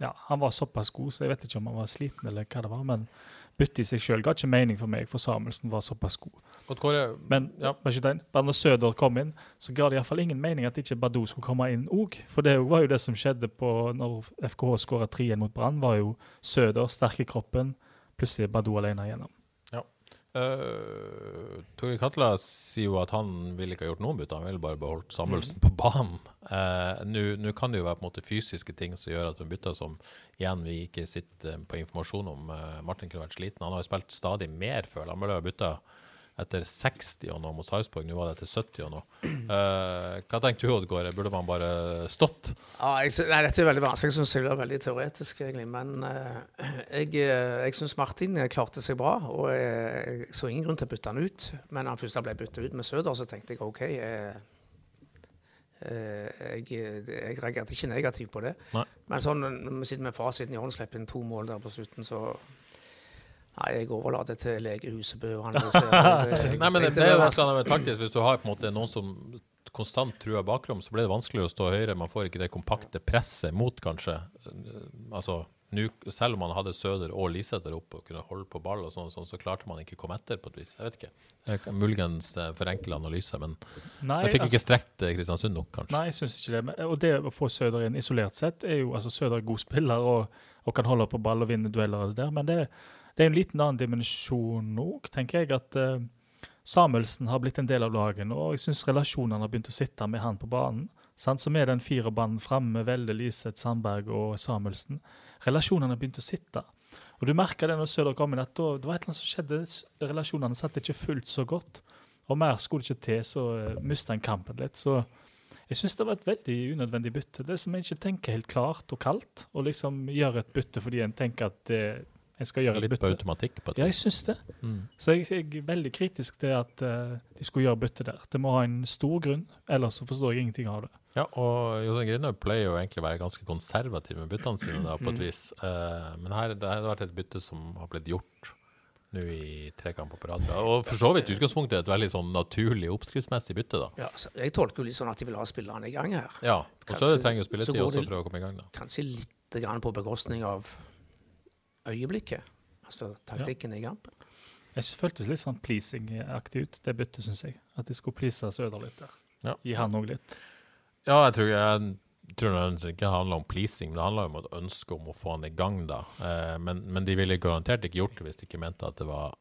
ja, han var såpass god, så jeg vet ikke om han var sliten eller hva det var. Men byttet i seg sjøl ga ikke mening for meg, for Samuelsen var såpass god. Kåre, Men Ja. bare når Søder kom inn, så ga det iallfall ingen mening at ikke Badou skulle komme inn òg. For det var jo det som skjedde på når FKH skåra 3-1 mot Brann, var jo Søder sterk i kroppen. Plutselig Badou alene igjennom. Uh, Torgeir Katla sier jo at han ville ikke ha gjort noen bytter, han ville bare beholdt Samuelsen på banen. Uh, Nå nå kan det jo være på en måte fysiske ting som gjør at hun bytter som igjen vi ikke sitter på informasjon om. Uh, Martin kunne vært sliten. Han har jo spilt stadig mer før. Han burde ha bytta etter 60 og noe mot Sarpsborg. Nå var det etter 70 og noe. Uh, hva tenker du, Oddgård? Burde man bare stått? Ja, jeg, nei, dette er veldig vanskelig. Jeg syns det er veldig teoretisk, egentlig. Men uh, jeg, eh, jeg syns Martin klarte seg bra, og jeg, jeg så ingen grunn til å bytte han ut. Men da han først ble byttet ut med Søder, så tenkte jeg OK. eh, jeg, jeg reagerte ikke negativt på det. Nei. Men sånn, når vi sitter med fasiten i hånden, slipper inn to mål der på slutten, så Nei, jeg overlater til legehuset å analysere Nei, men det, er jo vanskelig. ganske taktisk. Hvis du har på en måte noen som konstant truer bakrom, så blir det vanskeligere å stå høyre. Man får ikke det kompakte presset mot, kanskje. Altså, nu, selv om man hadde Søder og Lisæter oppe og kunne holde på ball, og sånn, sånn, så klarte man ikke å komme etter på et vis. Jeg vet ikke. Jeg kan muligens forenkle forenkla analyse, men Nei, jeg fikk altså- ikke strekt eh, Kristiansund nok, kanskje. Nei, jeg syns ikke det. Men, og det å få Søder inn isolert sett er jo altså Søder er god spiller og, og kan holde på ball og vinne dueller og det der, men det, det er en liten annen dimensjon òg, tenker jeg. At uh, Samuelsen har blitt en del av laget og jeg syns relasjonene har begynt å sitte med han på banen. Sant? Så med den firerbanden framme, Velde, Liseth, Sandberg og Samuelsen, relasjonene har begynt å sitte. Og du merker det når Søder kom inn, at da, det var et eller annet som skjedde. Relasjonene satt ikke fullt så godt. Og mer skulle ikke til, så uh, mista en kampen litt. Så jeg syns det var et veldig unødvendig bytte. Det er som en ikke tenker helt klart og kaldt, og liksom gjør et bytte fordi en tenker at eh, en skal gjøre et Litt på automatikk. på et Ja, jeg syns det. Mm. Så jeg, jeg er veldig kritisk til at uh, de skulle gjøre bytte der. Det må ha en stor grunn, ellers så forstår jeg ingenting av det. Ja, og Jostein Grinaud pleier jo egentlig å være ganske konservativ med byttene sine, da, Mm. på et vis. Uh, men her det har vært et bytte som har blitt gjort nå i tre kamper på rad. Og for så vidt utgangspunktet et veldig sånn naturlig oppskriftsmessig bytte, da. Ja, så jeg tolker jo litt sånn at de vil ha spillerne i gang her. Ja, og Kanskje- så trenger jo spilletid også for å komme i gang, da. Kanskje litt grann på bekostning av øyeblikket. Altså taktikken i kampen. Jeg synes- føltes litt sånn pleasing-aktig ut, det byttet, syns jeg. At de skulle please Søder litt der. Ja. Gi han òg litt. Ja, jeg tror, jeg tror det ikke handler om pleasing, men det handler om et ønske om å få han i gang, da. Eh, men, men de ville garantert ikke gjort det hvis de ikke mente at det var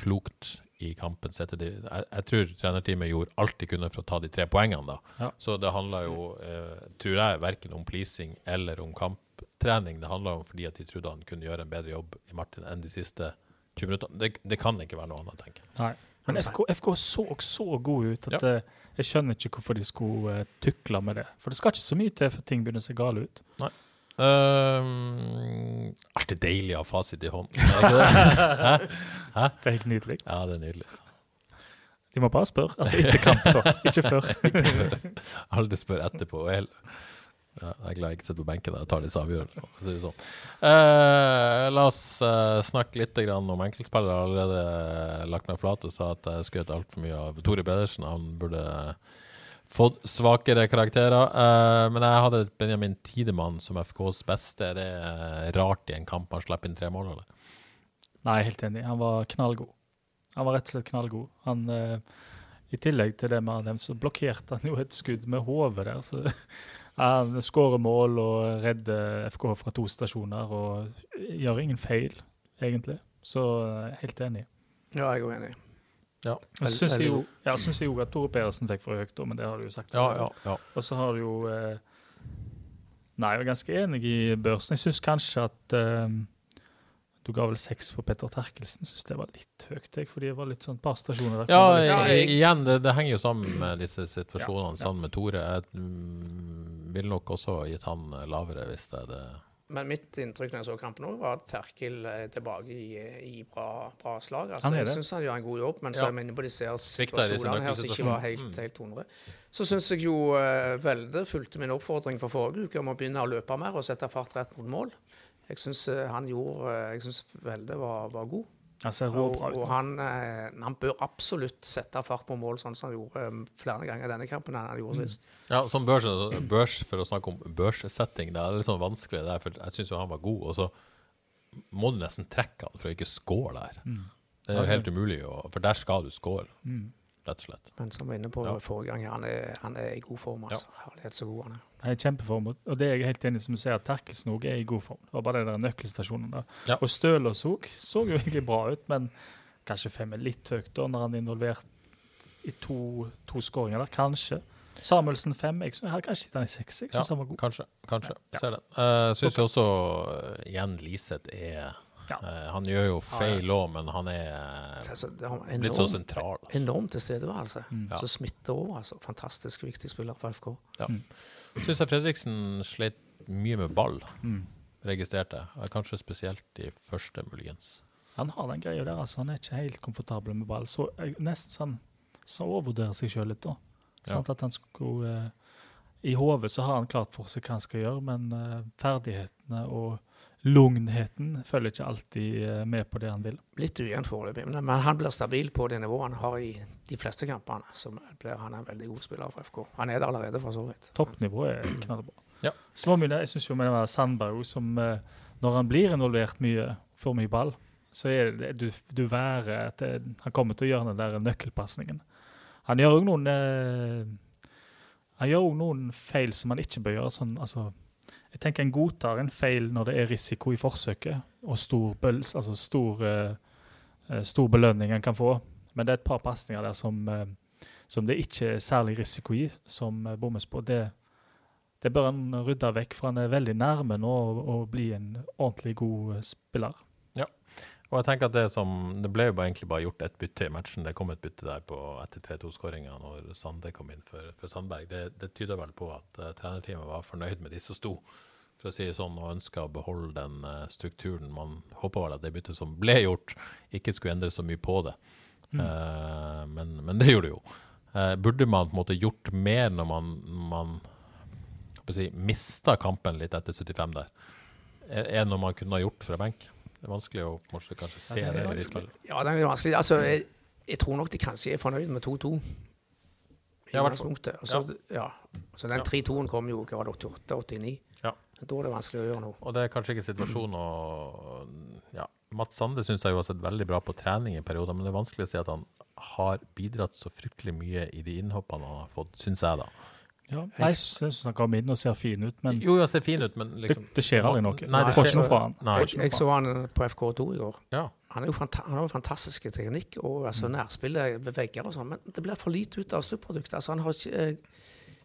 klokt i kampen. De, jeg, jeg tror trenerteamet gjorde alt de kunne for å ta de tre poengene, da. Ja. Så det handla jo, eh, tror jeg, verken om pleasing eller om kamptrening. Det handla om fordi at de trodde han kunne gjøre en bedre jobb i Martin enn de siste 20 minuttene. Det, det kan ikke være noe annet, tenker jeg. Men FK, FK så så gode ut at Ja. eh, jeg skjønner ikke hvorfor de skulle eh, tukle med det. For det skal ikke så mye til før ting begynner å se gale ut. Nei. Um, Alltid deilig å ha fasit i hånden? Det? Hæ? Det er helt nydelig. Ja, det er nydelig. De må bare spørre. Altså etter kamp, da. Ikke før. Aldri spør etterpå. Ja, jeg er glad jeg ikke sitter på benken og tar disse avgjørelsene. si sånn. Eh, la oss eh, snakke litt om enkeltspillere. Jeg har allerede lagt meg flat og sa at jeg skrøt altfor mye av Tore Pedersen. Han burde fått svakere karakterer. Eh, men jeg hadde Benjamin Tidemann som FKs beste. Er det rart i en kamp han slipper inn tre mål, eller? Nei, helt enig. Han var knallgod. Han var rett og slett knallgod. Han, eh, I tillegg til det har nevnt, så blokkerte han jo et skudd med hodet der. Så han skårer mål og redder FK fra to stasjoner og gjør ingen feil, egentlig. Så eh, helt enig. Ja, jeg er også enig. Ja. Syns jeg veldig jo ja, jeg jo at Tore Pedersen fikk for høyt, men det har du jo sagt. Ja, ja, ja. Og så har du jo eh, Nei, jeg er ganske enig i børsen. Jeg syns kanskje at eh, du ga vel seks på Petter Terkelsen. Syns det var litt høyt, jeg, fordi det var litt sånn par stasjoner der. Ja, kom det Ja, sånn- jeg- igjen, det, det henger jo sammen med disse situasjonene. Ja, ja. Sammen med Tore. Jeg mm, ville nok også gitt han eh, lavere hvis det er det. Men mitt inntrykk når jeg så kampen òg, var at Terkel er tilbake i, i bra, bra slag. Altså, er jeg syns han gjør en god jobb, men så Ja. er jeg inne på disse situasjonene her som ikke var helt, nøkkelsituasjonene. helt 100. Så syns jeg jo uh, Velde fulgte min oppfordring fra forrige uke om å begynne å løpe mer og sette fart rett mot mål. Jeg syns han gjorde uh, Jeg syns Velde var, var god. Han ser Og, og han, eh, han bør absolutt sette fart på mål, sånn som han gjorde eh, flere ganger i denne kampen enn han gjorde Mm. sist. Ja, som børs, børs, for å snakke om børssetting, det er litt sånn vanskelig der, for jeg syns jo han var god, og så må du nesten trekke han for å ikke score der. Mm. Det er jo helt umulig, for der skal du score, rett og slett. Men som vi var inne på Ja. forrige gang, han er, han er i god form. altså. Herlighet så god han er. Han er i kjempeform, og- det er jeg helt enig i, som du sier, at Terkelsen òg er i god form. Det var bare det der nøkkelstasjonen der. Ja. Og Stølås òg så jo egentlig bra ut, men kanskje fem er litt høyt da, når han er involvert i to, to skåringer der. Kanskje. Samuelsen fem. Jeg, synes- jeg har kanskje gitt han i seks. Jeg syns Ja, han var god. kanskje. kanskje. Ja. Ser det. Jeg syns også uh, igjen Liseth er Ja. eh, Han gjør jo feil òg, men han er Altså, enorm, blitt så sentral. altså. enorm tilstedeværelse. Ja. Så smitter over. altså. Fantastisk viktig spiller for FK. Ja. Syns jeg Fredriksen slet mye med ball, Mm. registrerte jeg. Kanskje spesielt i første, muligens. Han har den greia der, altså. Han er ikke helt komfortabel med ball. Så nesten sånn så overvurderer seg sjøl litt, da. Ja. Sant? At han skulle uh, I hodet så har han klart for seg hva han skal gjøre, men uh, ferdighetene og lugnheten følger ikke alltid eh, med på det han vil. Litt ujevnt foreløpig, men, han blir stabil på det nivået han har i de fleste kampene. Så blir han en veldig god spiller for FK. Han er det allerede, for så vidt. Toppnivået er knallbra. Ja. Må jeg syns jo med Sandberg som eh, Når han blir involvert mye, får mye ball, så er det du, du værer at det, han kommer til å gjøre den der nøkkelpasningen. Han gjør òg noen eh, Han gjør òg noen feil som han ikke bør gjøre. sånn, altså jeg tenker En godtar en feil når det er risiko i forsøket og stor, bøls, altså stor, eh, stor belønning en kan få. Men det er et par pasninger der som, uh, som det ikke er særlig risiko i, som bommes på. Det, det bør en rydde vekk, for han er veldig nærme nå å, bli en ordentlig god spiller. Og jeg tenker at Det som, det ble jo bare egentlig bare gjort ett bytte i matchen. Det kom et bytte der på etter 3-2-skåringa når Sande kom inn for, for Sandberg. Det, det tyder vel på at uh, trenerteamet var fornøyd med de som sto, for å si det sånn, og ønska å beholde den uh, strukturen. Man håpa vel at det byttet som ble gjort, ikke skulle endre så mye på det. Uh, men, men det gjorde det jo. burde man på en måte gjort mer når man, man si, mista kampen litt etter 75 der, enn når man kunne ha gjort fra benk? Det er vanskelig å kanskje, kanskje se Ja, det er det. i spillet. Ja, det er vanskelig. Altså, jeg, jeg tror nok de kanskje er fornøyd med 2-2. I Ja, i hvert fall. utgangspunktet. Og Så, ja. så den 3-2-en kom jo hva var det, 88-89. Ja. Da er det vanskelig å gjøre noe. Og det er kanskje ikke situasjonen å ja. Mats Sande syns jeg jo har sett veldig bra på trening i perioder, men det er vanskelig å si at han har bidratt så fryktelig mye i de innhoppene han har fått, syns jeg, da. Ja, jeg syns han kommer inn og ser fin ut, men Jo, han ser fin ut, men liksom det, det skjer aldri noe. Nei, det får ikke noe fra han. Nei. jeg, Jeg så han på FK2 i går. Ja. Han, er jo han har jo fantastisk teknikk og altså, Mm. nærspillet ved vegger og sånn, men det blir for lite ut av sluttproduktet. Altså, han har ikke, eh,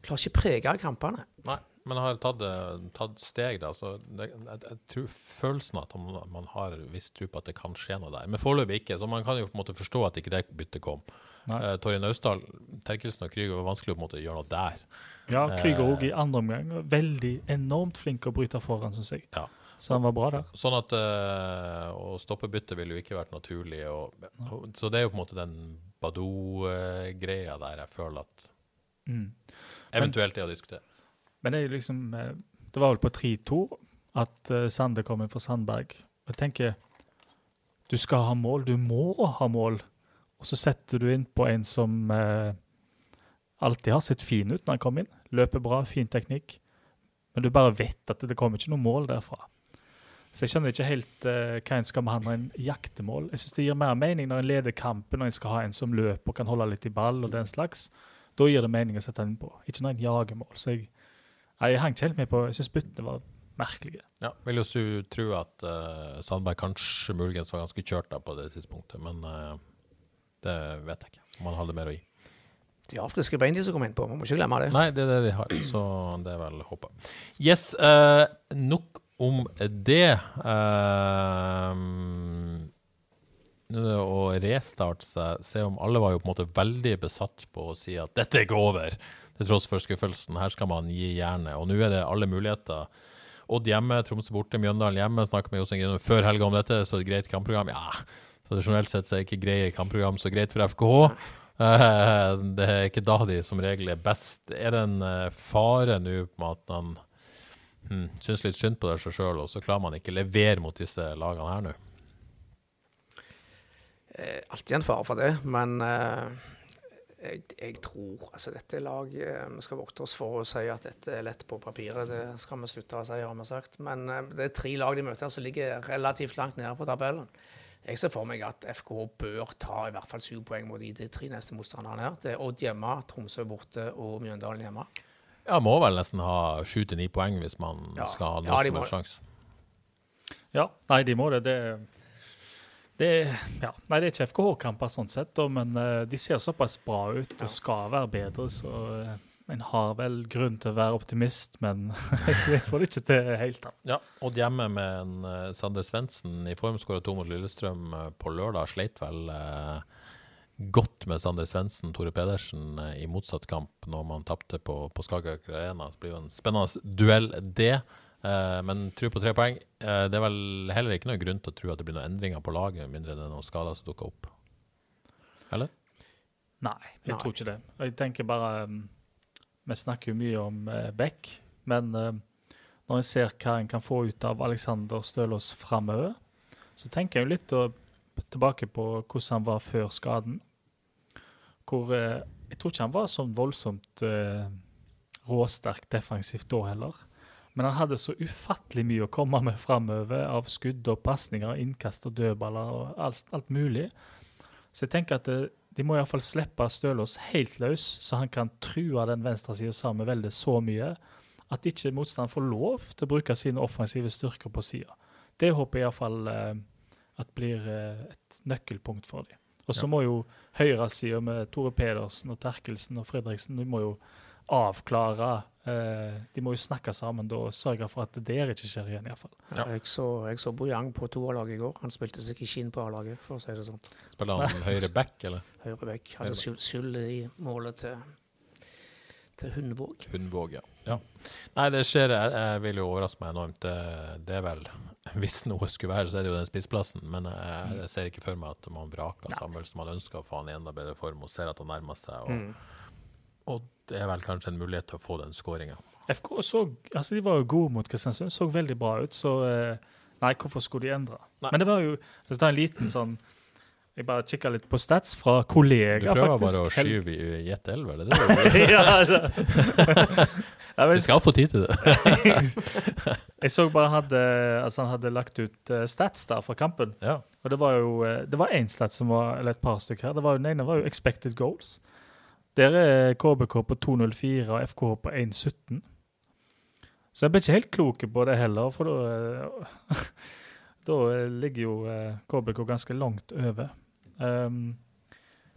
klarer ikke prege kampene. Nei, men har tatt, eh, tatt steg, da. Så det, jeg, jeg tror følelsen at man, man har visst tro på at det kan skje noe der. Men foreløpig ikke, så man kan jo på en måte forstå at ikke det byttet kom. Uh, Torje Naustdal, Terkelsen og Krüger var vanskelig å på en måte gjøre noe der. Ja, Krüger òg uh, i andre omgang. Veldig enormt flink å bryte foran, syns jeg. Ja. Så han var bra der. Sånn at uh, Å stoppe byttet ville jo ikke vært naturlig. Og, og, så det er jo på en måte den Badou-greia der jeg føler at Mm. eventuelt er å diskutere. Men det er liksom eh, Det var vel på 3-2 at eh, Sande kom inn for Sandberg. Jeg tenker Du skal ha mål. Du må ha mål. Og så setter du inn på en som eh, alltid har sett fin ut når han kom inn. Løper bra, fin teknikk. Men du bare vet at det kommer ikke noe mål derfra. Så jeg skjønner ikke helt eh, hva en skal behandle en jaktemål. Jeg syns det gir mer mening når en leder kampen og en skal ha en som løper og kan holde litt i ball og den slags. Da gir det mening å sette den på, ikke når en jager mål. Så jeg, nei, jeg hang ikke helt med på Jeg syns byttene var merkelige. Ja, vil jo tro at uh, Sandberg kanskje muligens var ganske kjørt da på det tidspunktet, men uh, det vet jeg ikke. Om han hadde mer å gi. De har friske bein, de som kom inn på. Man må ikke glemme det. Nei, det er det de har, så det er vel håpet. Yes, uh, nok om det. Uh, å restarte seg, se om alle var jo på en måte veldig besatt på å si at dette er ikke over, til tross for skuffelsen. Her skal man gi jernet. Og nå er det alle muligheter. Odd hjemme, Tromsø borte, Mjøndalen hjemme. Snakka med Jostein Grinum før helga om dette, så et greit kampprogram. Ja, tradisjonelt sett så er ikke greie kampprogram så greit for FKH. Eh, det er ikke da de som regel er best. Er det en eh, fare nå med at man hmm, syns litt synd på seg sjøl, og så klarer man ikke levere mot disse lagene her nå? Eh, alltid en fare for det, men eh, jeg, jeg tror altså dette laget eh, Vi skal vokte oss for å si at dette er lett på papiret. Det skal vi slutte å si, har vi sagt. Men eh, det er tre lag de møter som ligger relativt langt nede på tabellen. Jeg ser for meg at FK bør ta i hvert fall syv poeng mot de, de tre neste motstanderne her. Det er Odd hjemme, Tromsø borte og Mjøndalen hjemme. Ja, må vel nesten ha sju til ni poeng hvis man Ja. skal ha Ja, noe de som må- helst sjanse. Ja, nei, de må det. Det, det, ja. nei, det er ikke FKH-kamper sånn sett, da, men eh, de ser såpass bra ut og skal være bedre, så eh, en har vel grunn til å være optimist, men jeg får det ikke til helt. da. Ja, Odd hjemme med en uh, Sander Svendsen i form, skåra to mot Lillestrøm eh, på lørdag. Sleit vel eh, godt med Sander Svendsen, Tore Pedersen eh, i motsatt kamp når man tapte på, på Skagerrak Arena. Det blir jo en spennende duell, det. Eh, men tro på tre poeng. Eh, det er vel heller ikke noen grunn til å tro at det blir noen endringer på laget, med mindre det er noen skader som dukker opp. Eller? Nei, jeg Nei. tror ikke det. Jeg tenker bare um, Vi snakker jo mye om uh, Beck, men um, når en ser hva en kan få ut av Alexander Stølås framover, så tenker jeg jo litt tilbake på hvordan han var før skaden. Hvor Jeg tror ikke han var sånn voldsomt råsterk defensivt da heller. Men han hadde så ufattelig mye å komme med framover av skudd og pasninger, innkast og dødballer og alt, alt mulig. Så jeg tenker at det, de må iallfall slippe Stølås helt løs, så han kan true den venstresida sammen med veldig så mye at ikke motstanderen får lov til å bruke sine offensive styrker på sida. Det håper jeg iallfall eh, at blir eh, et nøkkelpunkt for dem. Og så Ja. må jo høyresida med Tore Pedersen og Terkelsen og Fredriksen de må jo avklare eh, De må jo snakke sammen og sørge for at det der ikke skjer igjen, iallfall. Ja. Jeg så, jeg så Bojang på toerlaget i går. Han spilte seg ikke inn på A-laget, for å si det sånn. Spiller han høyre back, eller? Høyre back. Hadde skyld, skyld i målet til, til Hundvåg. Hundvåg, ja. ja. Nei, det skjer. Jeg, jeg vil jo overraske meg enormt. Det, det er vel Hvis noe skulle være, så er det jo den spissplassen. Men jeg, jeg ser ikke for meg at man vraker Samuelsen. Man ønsker å få han i enda bedre form og ser at han nærmer seg. Og, Mm. og det er vel kanskje en mulighet til å få den skåringa. FK så, altså de var jo gode mot Kristiansund, så veldig bra ut. Så eh, nei, hvorfor skulle de endre? Nei. Men det var jo altså, det er en liten sånn Jeg bare kikka litt på stats fra kollegaer, Du prøver faktisk. bare å skyve i jet elver, er det det? ja, altså. Vi skal få tid til det. jeg så bare hadde, altså han hadde lagt ut eh, stats der fra kampen. Ja. Og det var jo eh, det var én stats som var, eller et par stykker her. Det var jo, den ene var jo expected goals. Der er KBK på 2,04 og FKH på 1,17. Så jeg ble ikke helt klok på det heller, for da eh, Da eh, ligger jo eh, KBK ganske langt over. Um,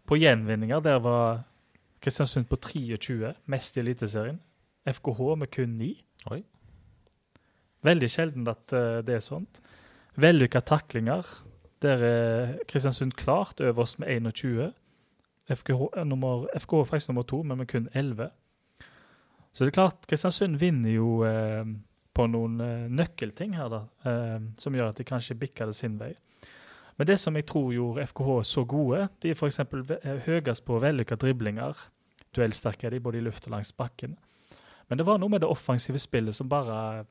på gjenvinninger der var Kristiansund på 23, mest i Eliteserien. FKH med kun 9. Oi. Veldig sjelden at eh, det er sånt. Vellykka taklinger. Der er Kristiansund klart øverst med 21. FKH er, nummer, FKH faktisk nummer to, men med kun 11. Så det er klart, Kristiansund vinner jo eh, på noen eh, nøkkelting her, da, eh, som gjør at de kanskje bikker det sin vei. Men det som jeg tror gjorde FKH så gode, de er f.eks. høyest på vellykka driblinger. Duellsterke er de både i luft og langs bakken. Men det var noe med det offensive spillet som bare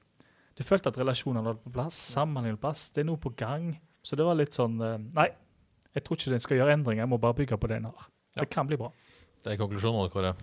Du følte at relasjonene var på plass, samhandlingen på plass. Det er noe på gang. Så det var litt sånn eh, Nei, jeg tror ikke den skal gjøre endringer. Jeg må bare bygge på det den har. Ja. Det kan bli bra. Det er konklusjonen, Kåre.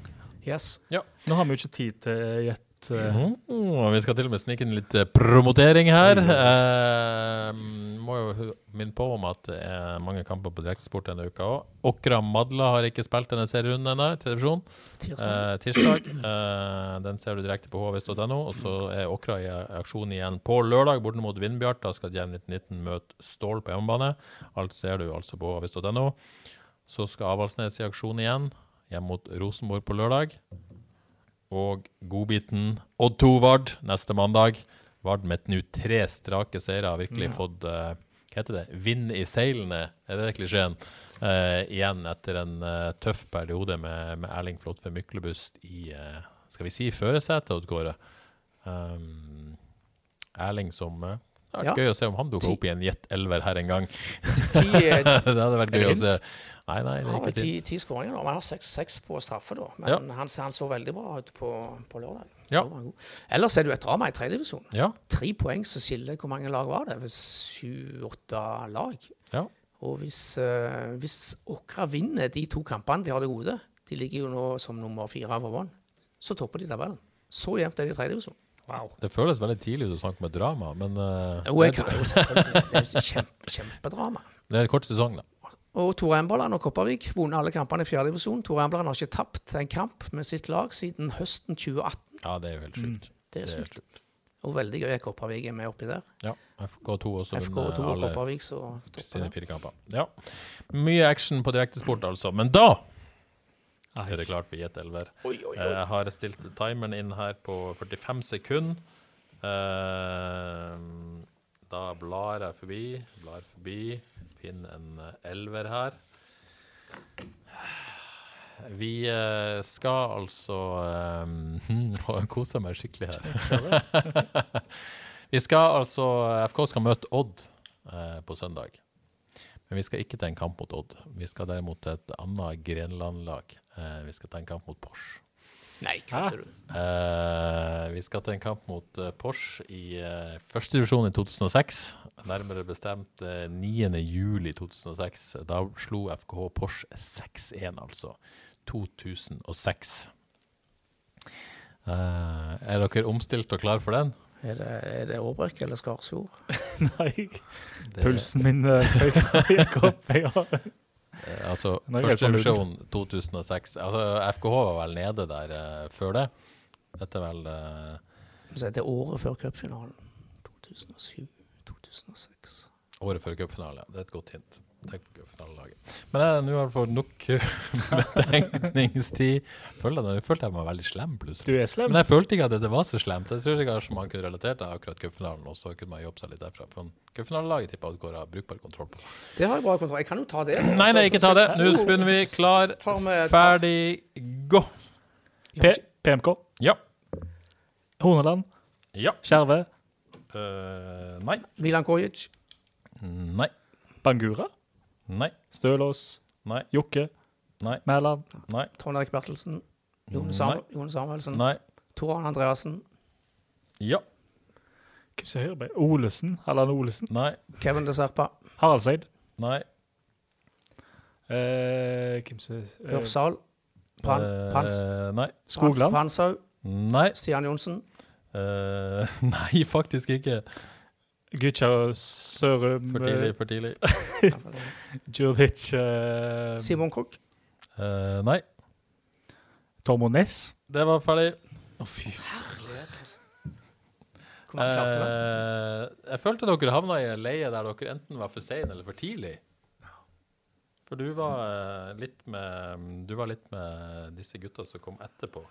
Yes. Ja. Nå har vi jo ikke tid til gjett. Mm -hmm. Vi skal til og med snike inn litt eh, promotering her. Eh, må jo minne på om at det er mange kamper på direktesport denne uka òg. Åkra Madla har ikke spilt denne serierunden ennå, televisjon. Eh, tirsdag. Eh, den ser du direkte på hvis.no. Og så er Åkra i aksjon igjen på lørdag, borte mot Vindbjart. Da skal Djerv 1919 møte Stål på hjemmebane. Alt ser du altså på hvis.no. Så skal Avaldsnes i aksjon igjen, hjem mot Rosenborg på lørdag. Og godbiten Odd 2 Vard neste mandag. Vard med nå tre strake seire har virkelig fått uh, hva heter det, vind i seilene, er det klisjeen? Uh, igjen etter en uh, tøff periode med, med Erling Flåtve Myklebust i skal vi si førersetet, Odd Kåre. Um, Erling som uh, Det hadde vært Ja. gøy å se om han dukka opp i en jet elver her en gang. Det hadde vært gøy å se. Nei, nei, det er ikke ti, ti skåringer nå. men Han har seks, seks på straffe, da. Men Ja. han, han så veldig bra ut på, på lørdag. Ja. Ellers er det jo et drama i tredjedivisjon. Ja, Tre poeng som skiller hvor mange lag var det? Sju-åtte lag. ja. Og hvis, uh, hvis Åkra vinner de to kampene de har det gode, de ligger jo nå som nummer fire over vann, så topper de tabellen. Så jevnt er det i tredjedivisjon. wow. Det føles veldig tidlig ut å snakke med drama, men uh, Jo, jeg det, kan jo selvfølgelig. Det er kjempe, kjempedrama. det er en kort sesong, da. Og Tore Emberland og Kopervik vunnet alle kampene i fjerdedivisjon. Tore Emberland har ikke tapt en kamp med sitt lag siden høsten 2018. Ja, det er jo helt sjukt. Det er Det er helt sykt. Og veldig gøy at Kopervik er med oppi der. Ja, FK2 også FK2 vunnet og alle Kopervik, så sine fire kamper. Ja. Mye action på direktesport, altså. Men da er det klart for Jet Elver. Oi, oi, Eh, oi. Jeg har stilt timeren inn her på 45 sekunder. Eh, da blar jeg forbi, blar forbi, finner en eh, elver her. Vi eh, skal altså um, Koser meg skikkelig her. vi skal altså FK skal møte Odd eh, på søndag. Men vi skal ikke til en kamp mot Odd. Vi skal derimot til et annet Grenland-lag. Eh, vi skal til en kamp mot Porsche. Nei, kødder du? Eh, vi skal til en kamp mot uh, Porsche i uh, første divisjon i 2006. Nærmere bestemt uh, 9. juli 2006. Da slo FKH Porsche 6-1, altså. 2006. Uh, er dere omstilt og klar for den? Er det, er det Årbrekk eller Skarsfjord? Nei, Det- pulsen min eh, gikk opp. Ja. Eh, Altså, Nå er første fornøyd. 2006. Altså, FKH var vel nede der uh, før det. Dette er vel uh... Det er året før cupfinalen. 2007-2006. året før cupfinale. Det er et godt hint. Tenk på cupfinalelaget. Men jeg, nå har jeg fått nok betenkningstid. Følte jeg, følte jeg var veldig slem plutselig. Du er slem. Men jeg følte ikke at det var så slemt. Jeg tror ikke man kunne relatert til akkurat cupfinalen, og så kunne man jobbe seg litt derfra. For cupfinalelaget tipper jeg at går av brukbar kontroll på. Det har jeg bra kontroll Jeg kan jo ta det. Nei, nei, ikke ta det. Nå begynner vi. Klar, ferdig, gå. P PMK. Ja. Horneland. Ja. Skjerve. Eh, nei. Milan Kojic. Nei. Bangura. Nei. Stølås. Nei. Jokke. Nei. Mæland. Nei. Trond Erik Bertelsen. Jon, Nei. Sam Jon Samuelsen. Nei. Tor Arne Andreassen. Ja. Hvem som hører meg? Olesen. Allan Olesen. Nei. Kevin De Serpa. Haraldseid. Nei. Eh, hvem som eh, Ørsal. Pran, Eh, Prans, Nei. Skogland. Pranshaug. Nei. Stian Johnsen. Eh, nei, faktisk ikke. Gutja Sørum. For tidlig, for tidlig. Djurdic. uh, Simon Koch? Uh, nei. Tormo Næss. Det var ferdig. Å, fy Hvor mange klarte det? Eh, jeg følte dere havna i en leie der dere enten var for sein eller for tidlig. For du var eh, litt med Du var litt med disse gutta som kom etterpå.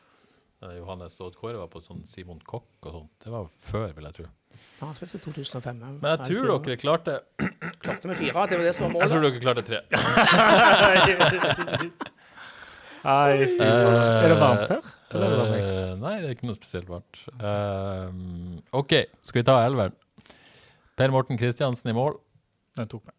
Eh, Johannes og Kåre var på sånn Simon Kokk og sånt. Det var før, vil jeg tro. Ja, han spilte i 2005. Men jeg tror fire. dere klarte klarte med fire. Det var det som var målet? Jeg tror dere klarte tre. Nei, fy. Er det varmt her? Er meg? Eh, nei, det er ikke noe spesielt varmt. Uh, OK, skal vi ta elveren? Per Morten Kristiansen i mål. Den tok meg.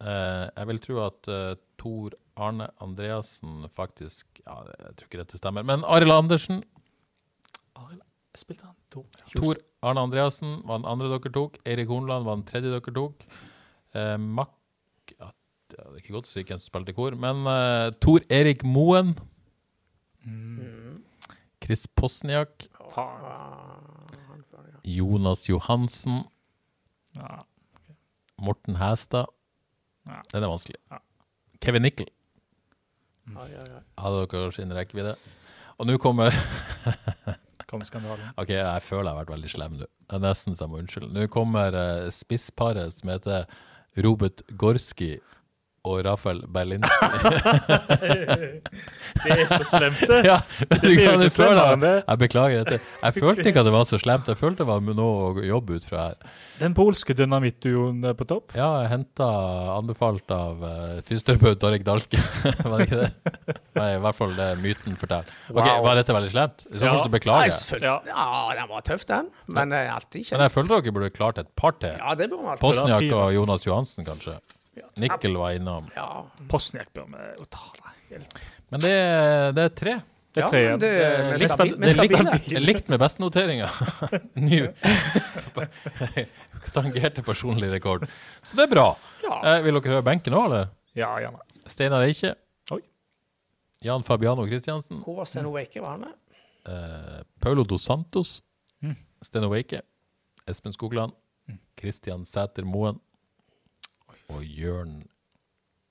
Eh, jeg vil tro at uh, Tor Arne Andreassen faktisk Ja, jeg tror ikke dette stemmer. Men Arild Andersen. Arild, spilte han to? Tor Arne Andreassen var den andre dere tok. Eirik Hornland var den tredje dere tok. Eh, Mack ja, Det er ikke godt å si hvem som spilte i kor, men eh, Tor Erik Moen. Chris Posniak. Jonas Johansen. Ja. Morten Hæstad. Ja. Den er vanskelig. Ja. Kevin Nickel. Oi, oi, oi. Hadde dere sin rekkevidde. Og nå kommer Kom skandalen. OK, jeg føler jeg har vært veldig slem nå. Det er nesten så jeg må unnskylde. Nå kommer uh, spissparet som heter Robert Gorski og Rafael Berlinski. Det er så slemt, det. ja, Det blir jo ikke slemmere. Jeg beklager dette. Jeg følte ikke at det var så slemt. Jeg følte det var noe å jobbe ut fra her. Den polske dynamittduoen på topp. Ja, jeg henta anbefalt av uh, fysioterapeut Dorek Dalke. var det ikke det? Nei, i hvert fall det myten forteller. Ok, Wow. Var dette veldig slemt? I så fall Ja. beklager jeg. Ja. Ja. den var tøff, den. Men alltid kjent. Men jeg følte dere burde klart et par til. Ja, det burde man alltid. Posniak og Jonas Johansen, kanskje. Nikkel var innom. Ja, Posniak bør vi ta det. Men det, det er tre. Det er tre igjen. Ja, Det er er likt, med er likt, er likt med. Ny Tangerte personlig rekord. Så det er bra. Ja. Eh, vil dere høre benken òg, eller? Ja, gjerne. Steinar Eikje. Oi. Jan Fabiano Christiansen. Hvor var Steno Weike? Var han med? Eh, Paulo dos Santos. Mm. Steno Weike. Espen Skogland. Kristian Sæter Moen. Og Jørn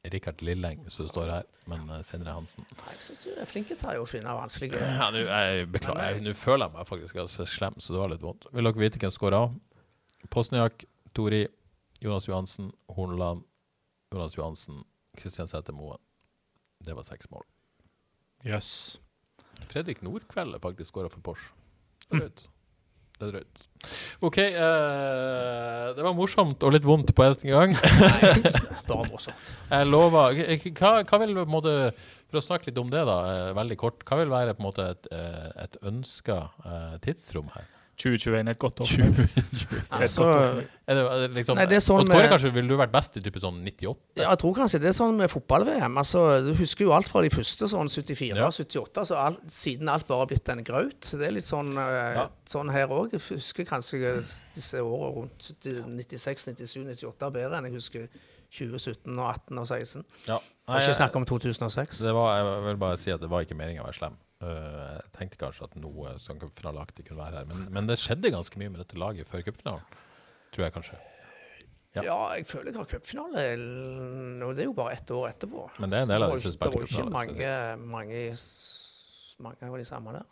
Rikard Lilleng, som det står her, men Sindre senere Hansen. Nei, Jeg synes du er flink til å finne vanskelige Ja, nå jeg beklager. Nå føler jeg meg faktisk ganske slem, så det var litt vondt. Vil dere vite hvem som skåra? Posniak, Tori, Jonas Johansen, Horneland, Jonas Johansen, Kristian Sæther Moen. Det var seks mål. Jøss. Fredrik Nordkveld er faktisk skåra for Porsch. Drøyt. Det er drøyt. OK. Uh, det var morsomt og litt vondt på en gang. Bare morsomt. Jeg lover hva, hva vil på en måte For å snakke litt om det, da, eh, veldig kort. Hva vil være på en måte et, eh, et ønska tidsrom her? 2021 er et godt år. Altså, Er det, er liksom, Nei, det er sånn med- kanskje ville du vært best i type sånn 98? ja, jeg tror kanskje det er sånn med fotball-VM. Altså, du husker jo alt fra de første, sånn 74 Ja. og 78, så alt, siden alt bare har blitt en graut. Det er litt sånn, eh, Ja. sånn her òg. Jeg husker kanskje disse årene rundt 96, 97, 98 bedre enn jeg husker 2017 og 18 og 16. Ja. For ikke snakke om 2006. det var, jeg vil bare si at det var ikke meninga å være slem. Eh, jeg tenkte kanskje at noe sånn cupfinaleaktig kunne være her, men, men, det skjedde ganske mye med dette laget før cupfinalen, tror jeg kanskje. Ja. ja, jeg føler jeg har cupfinale, og det er jo bare ett år etterpå. Men det er en del av disse spillerne. Det var ikke mange, mange, mange av de samme der.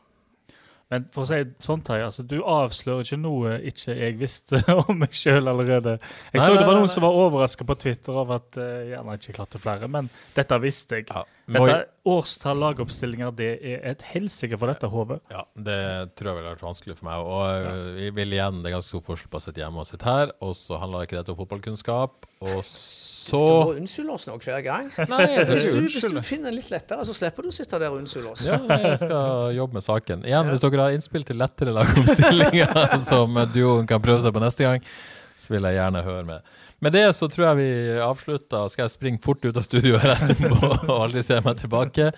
Men for å si sånn, Terje, altså, du avslører ikke noe ikke jeg visste om meg sjøl allerede. Jeg nei, så det var noen nei, som var overraska på Twitter av at uh, gjerne ikke klarte flere, men dette visste jeg. Ja, dette Årstall, lagoppstillinger, det er et helsike for dette hodet. Ja, det tror jeg ville vært vanskelig for meg. Og. Eh, vi vil igjen, Det er ganske stor forskjell på å sitte hjemme og sitte her, og så handler ikke dette om fotballkunnskap. og så så Du må unnskylde oss nå hver gang. Nei, hvis, du, hvis, du, finner litt lettere, så slipper du å sitte der og unnskylde oss. Ja, jeg skal jobbe med saken. Igjen, hvis dere har innspill til lettere lagomstillinger som duoen kan prøve seg på neste gang, så vil jeg gjerne høre med. Med det så tror jeg vi avslutter. Skal jeg springe fort ut av studioet her etterpå og aldri se meg tilbake?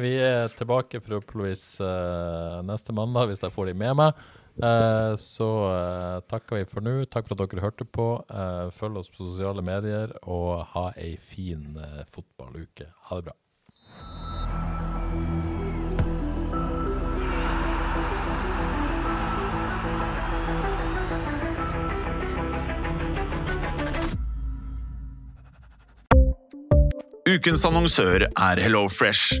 Vi er tilbake forhåpentligvis uh, neste mandag, hvis jeg får de med meg. Eh, så uh, takker vi for nå. Takk for at dere hørte på. Uh, følg oss på sosiale medier, og ha ei fin fotballuke. Ha det bra. Ukens annonsør er HelloFresh.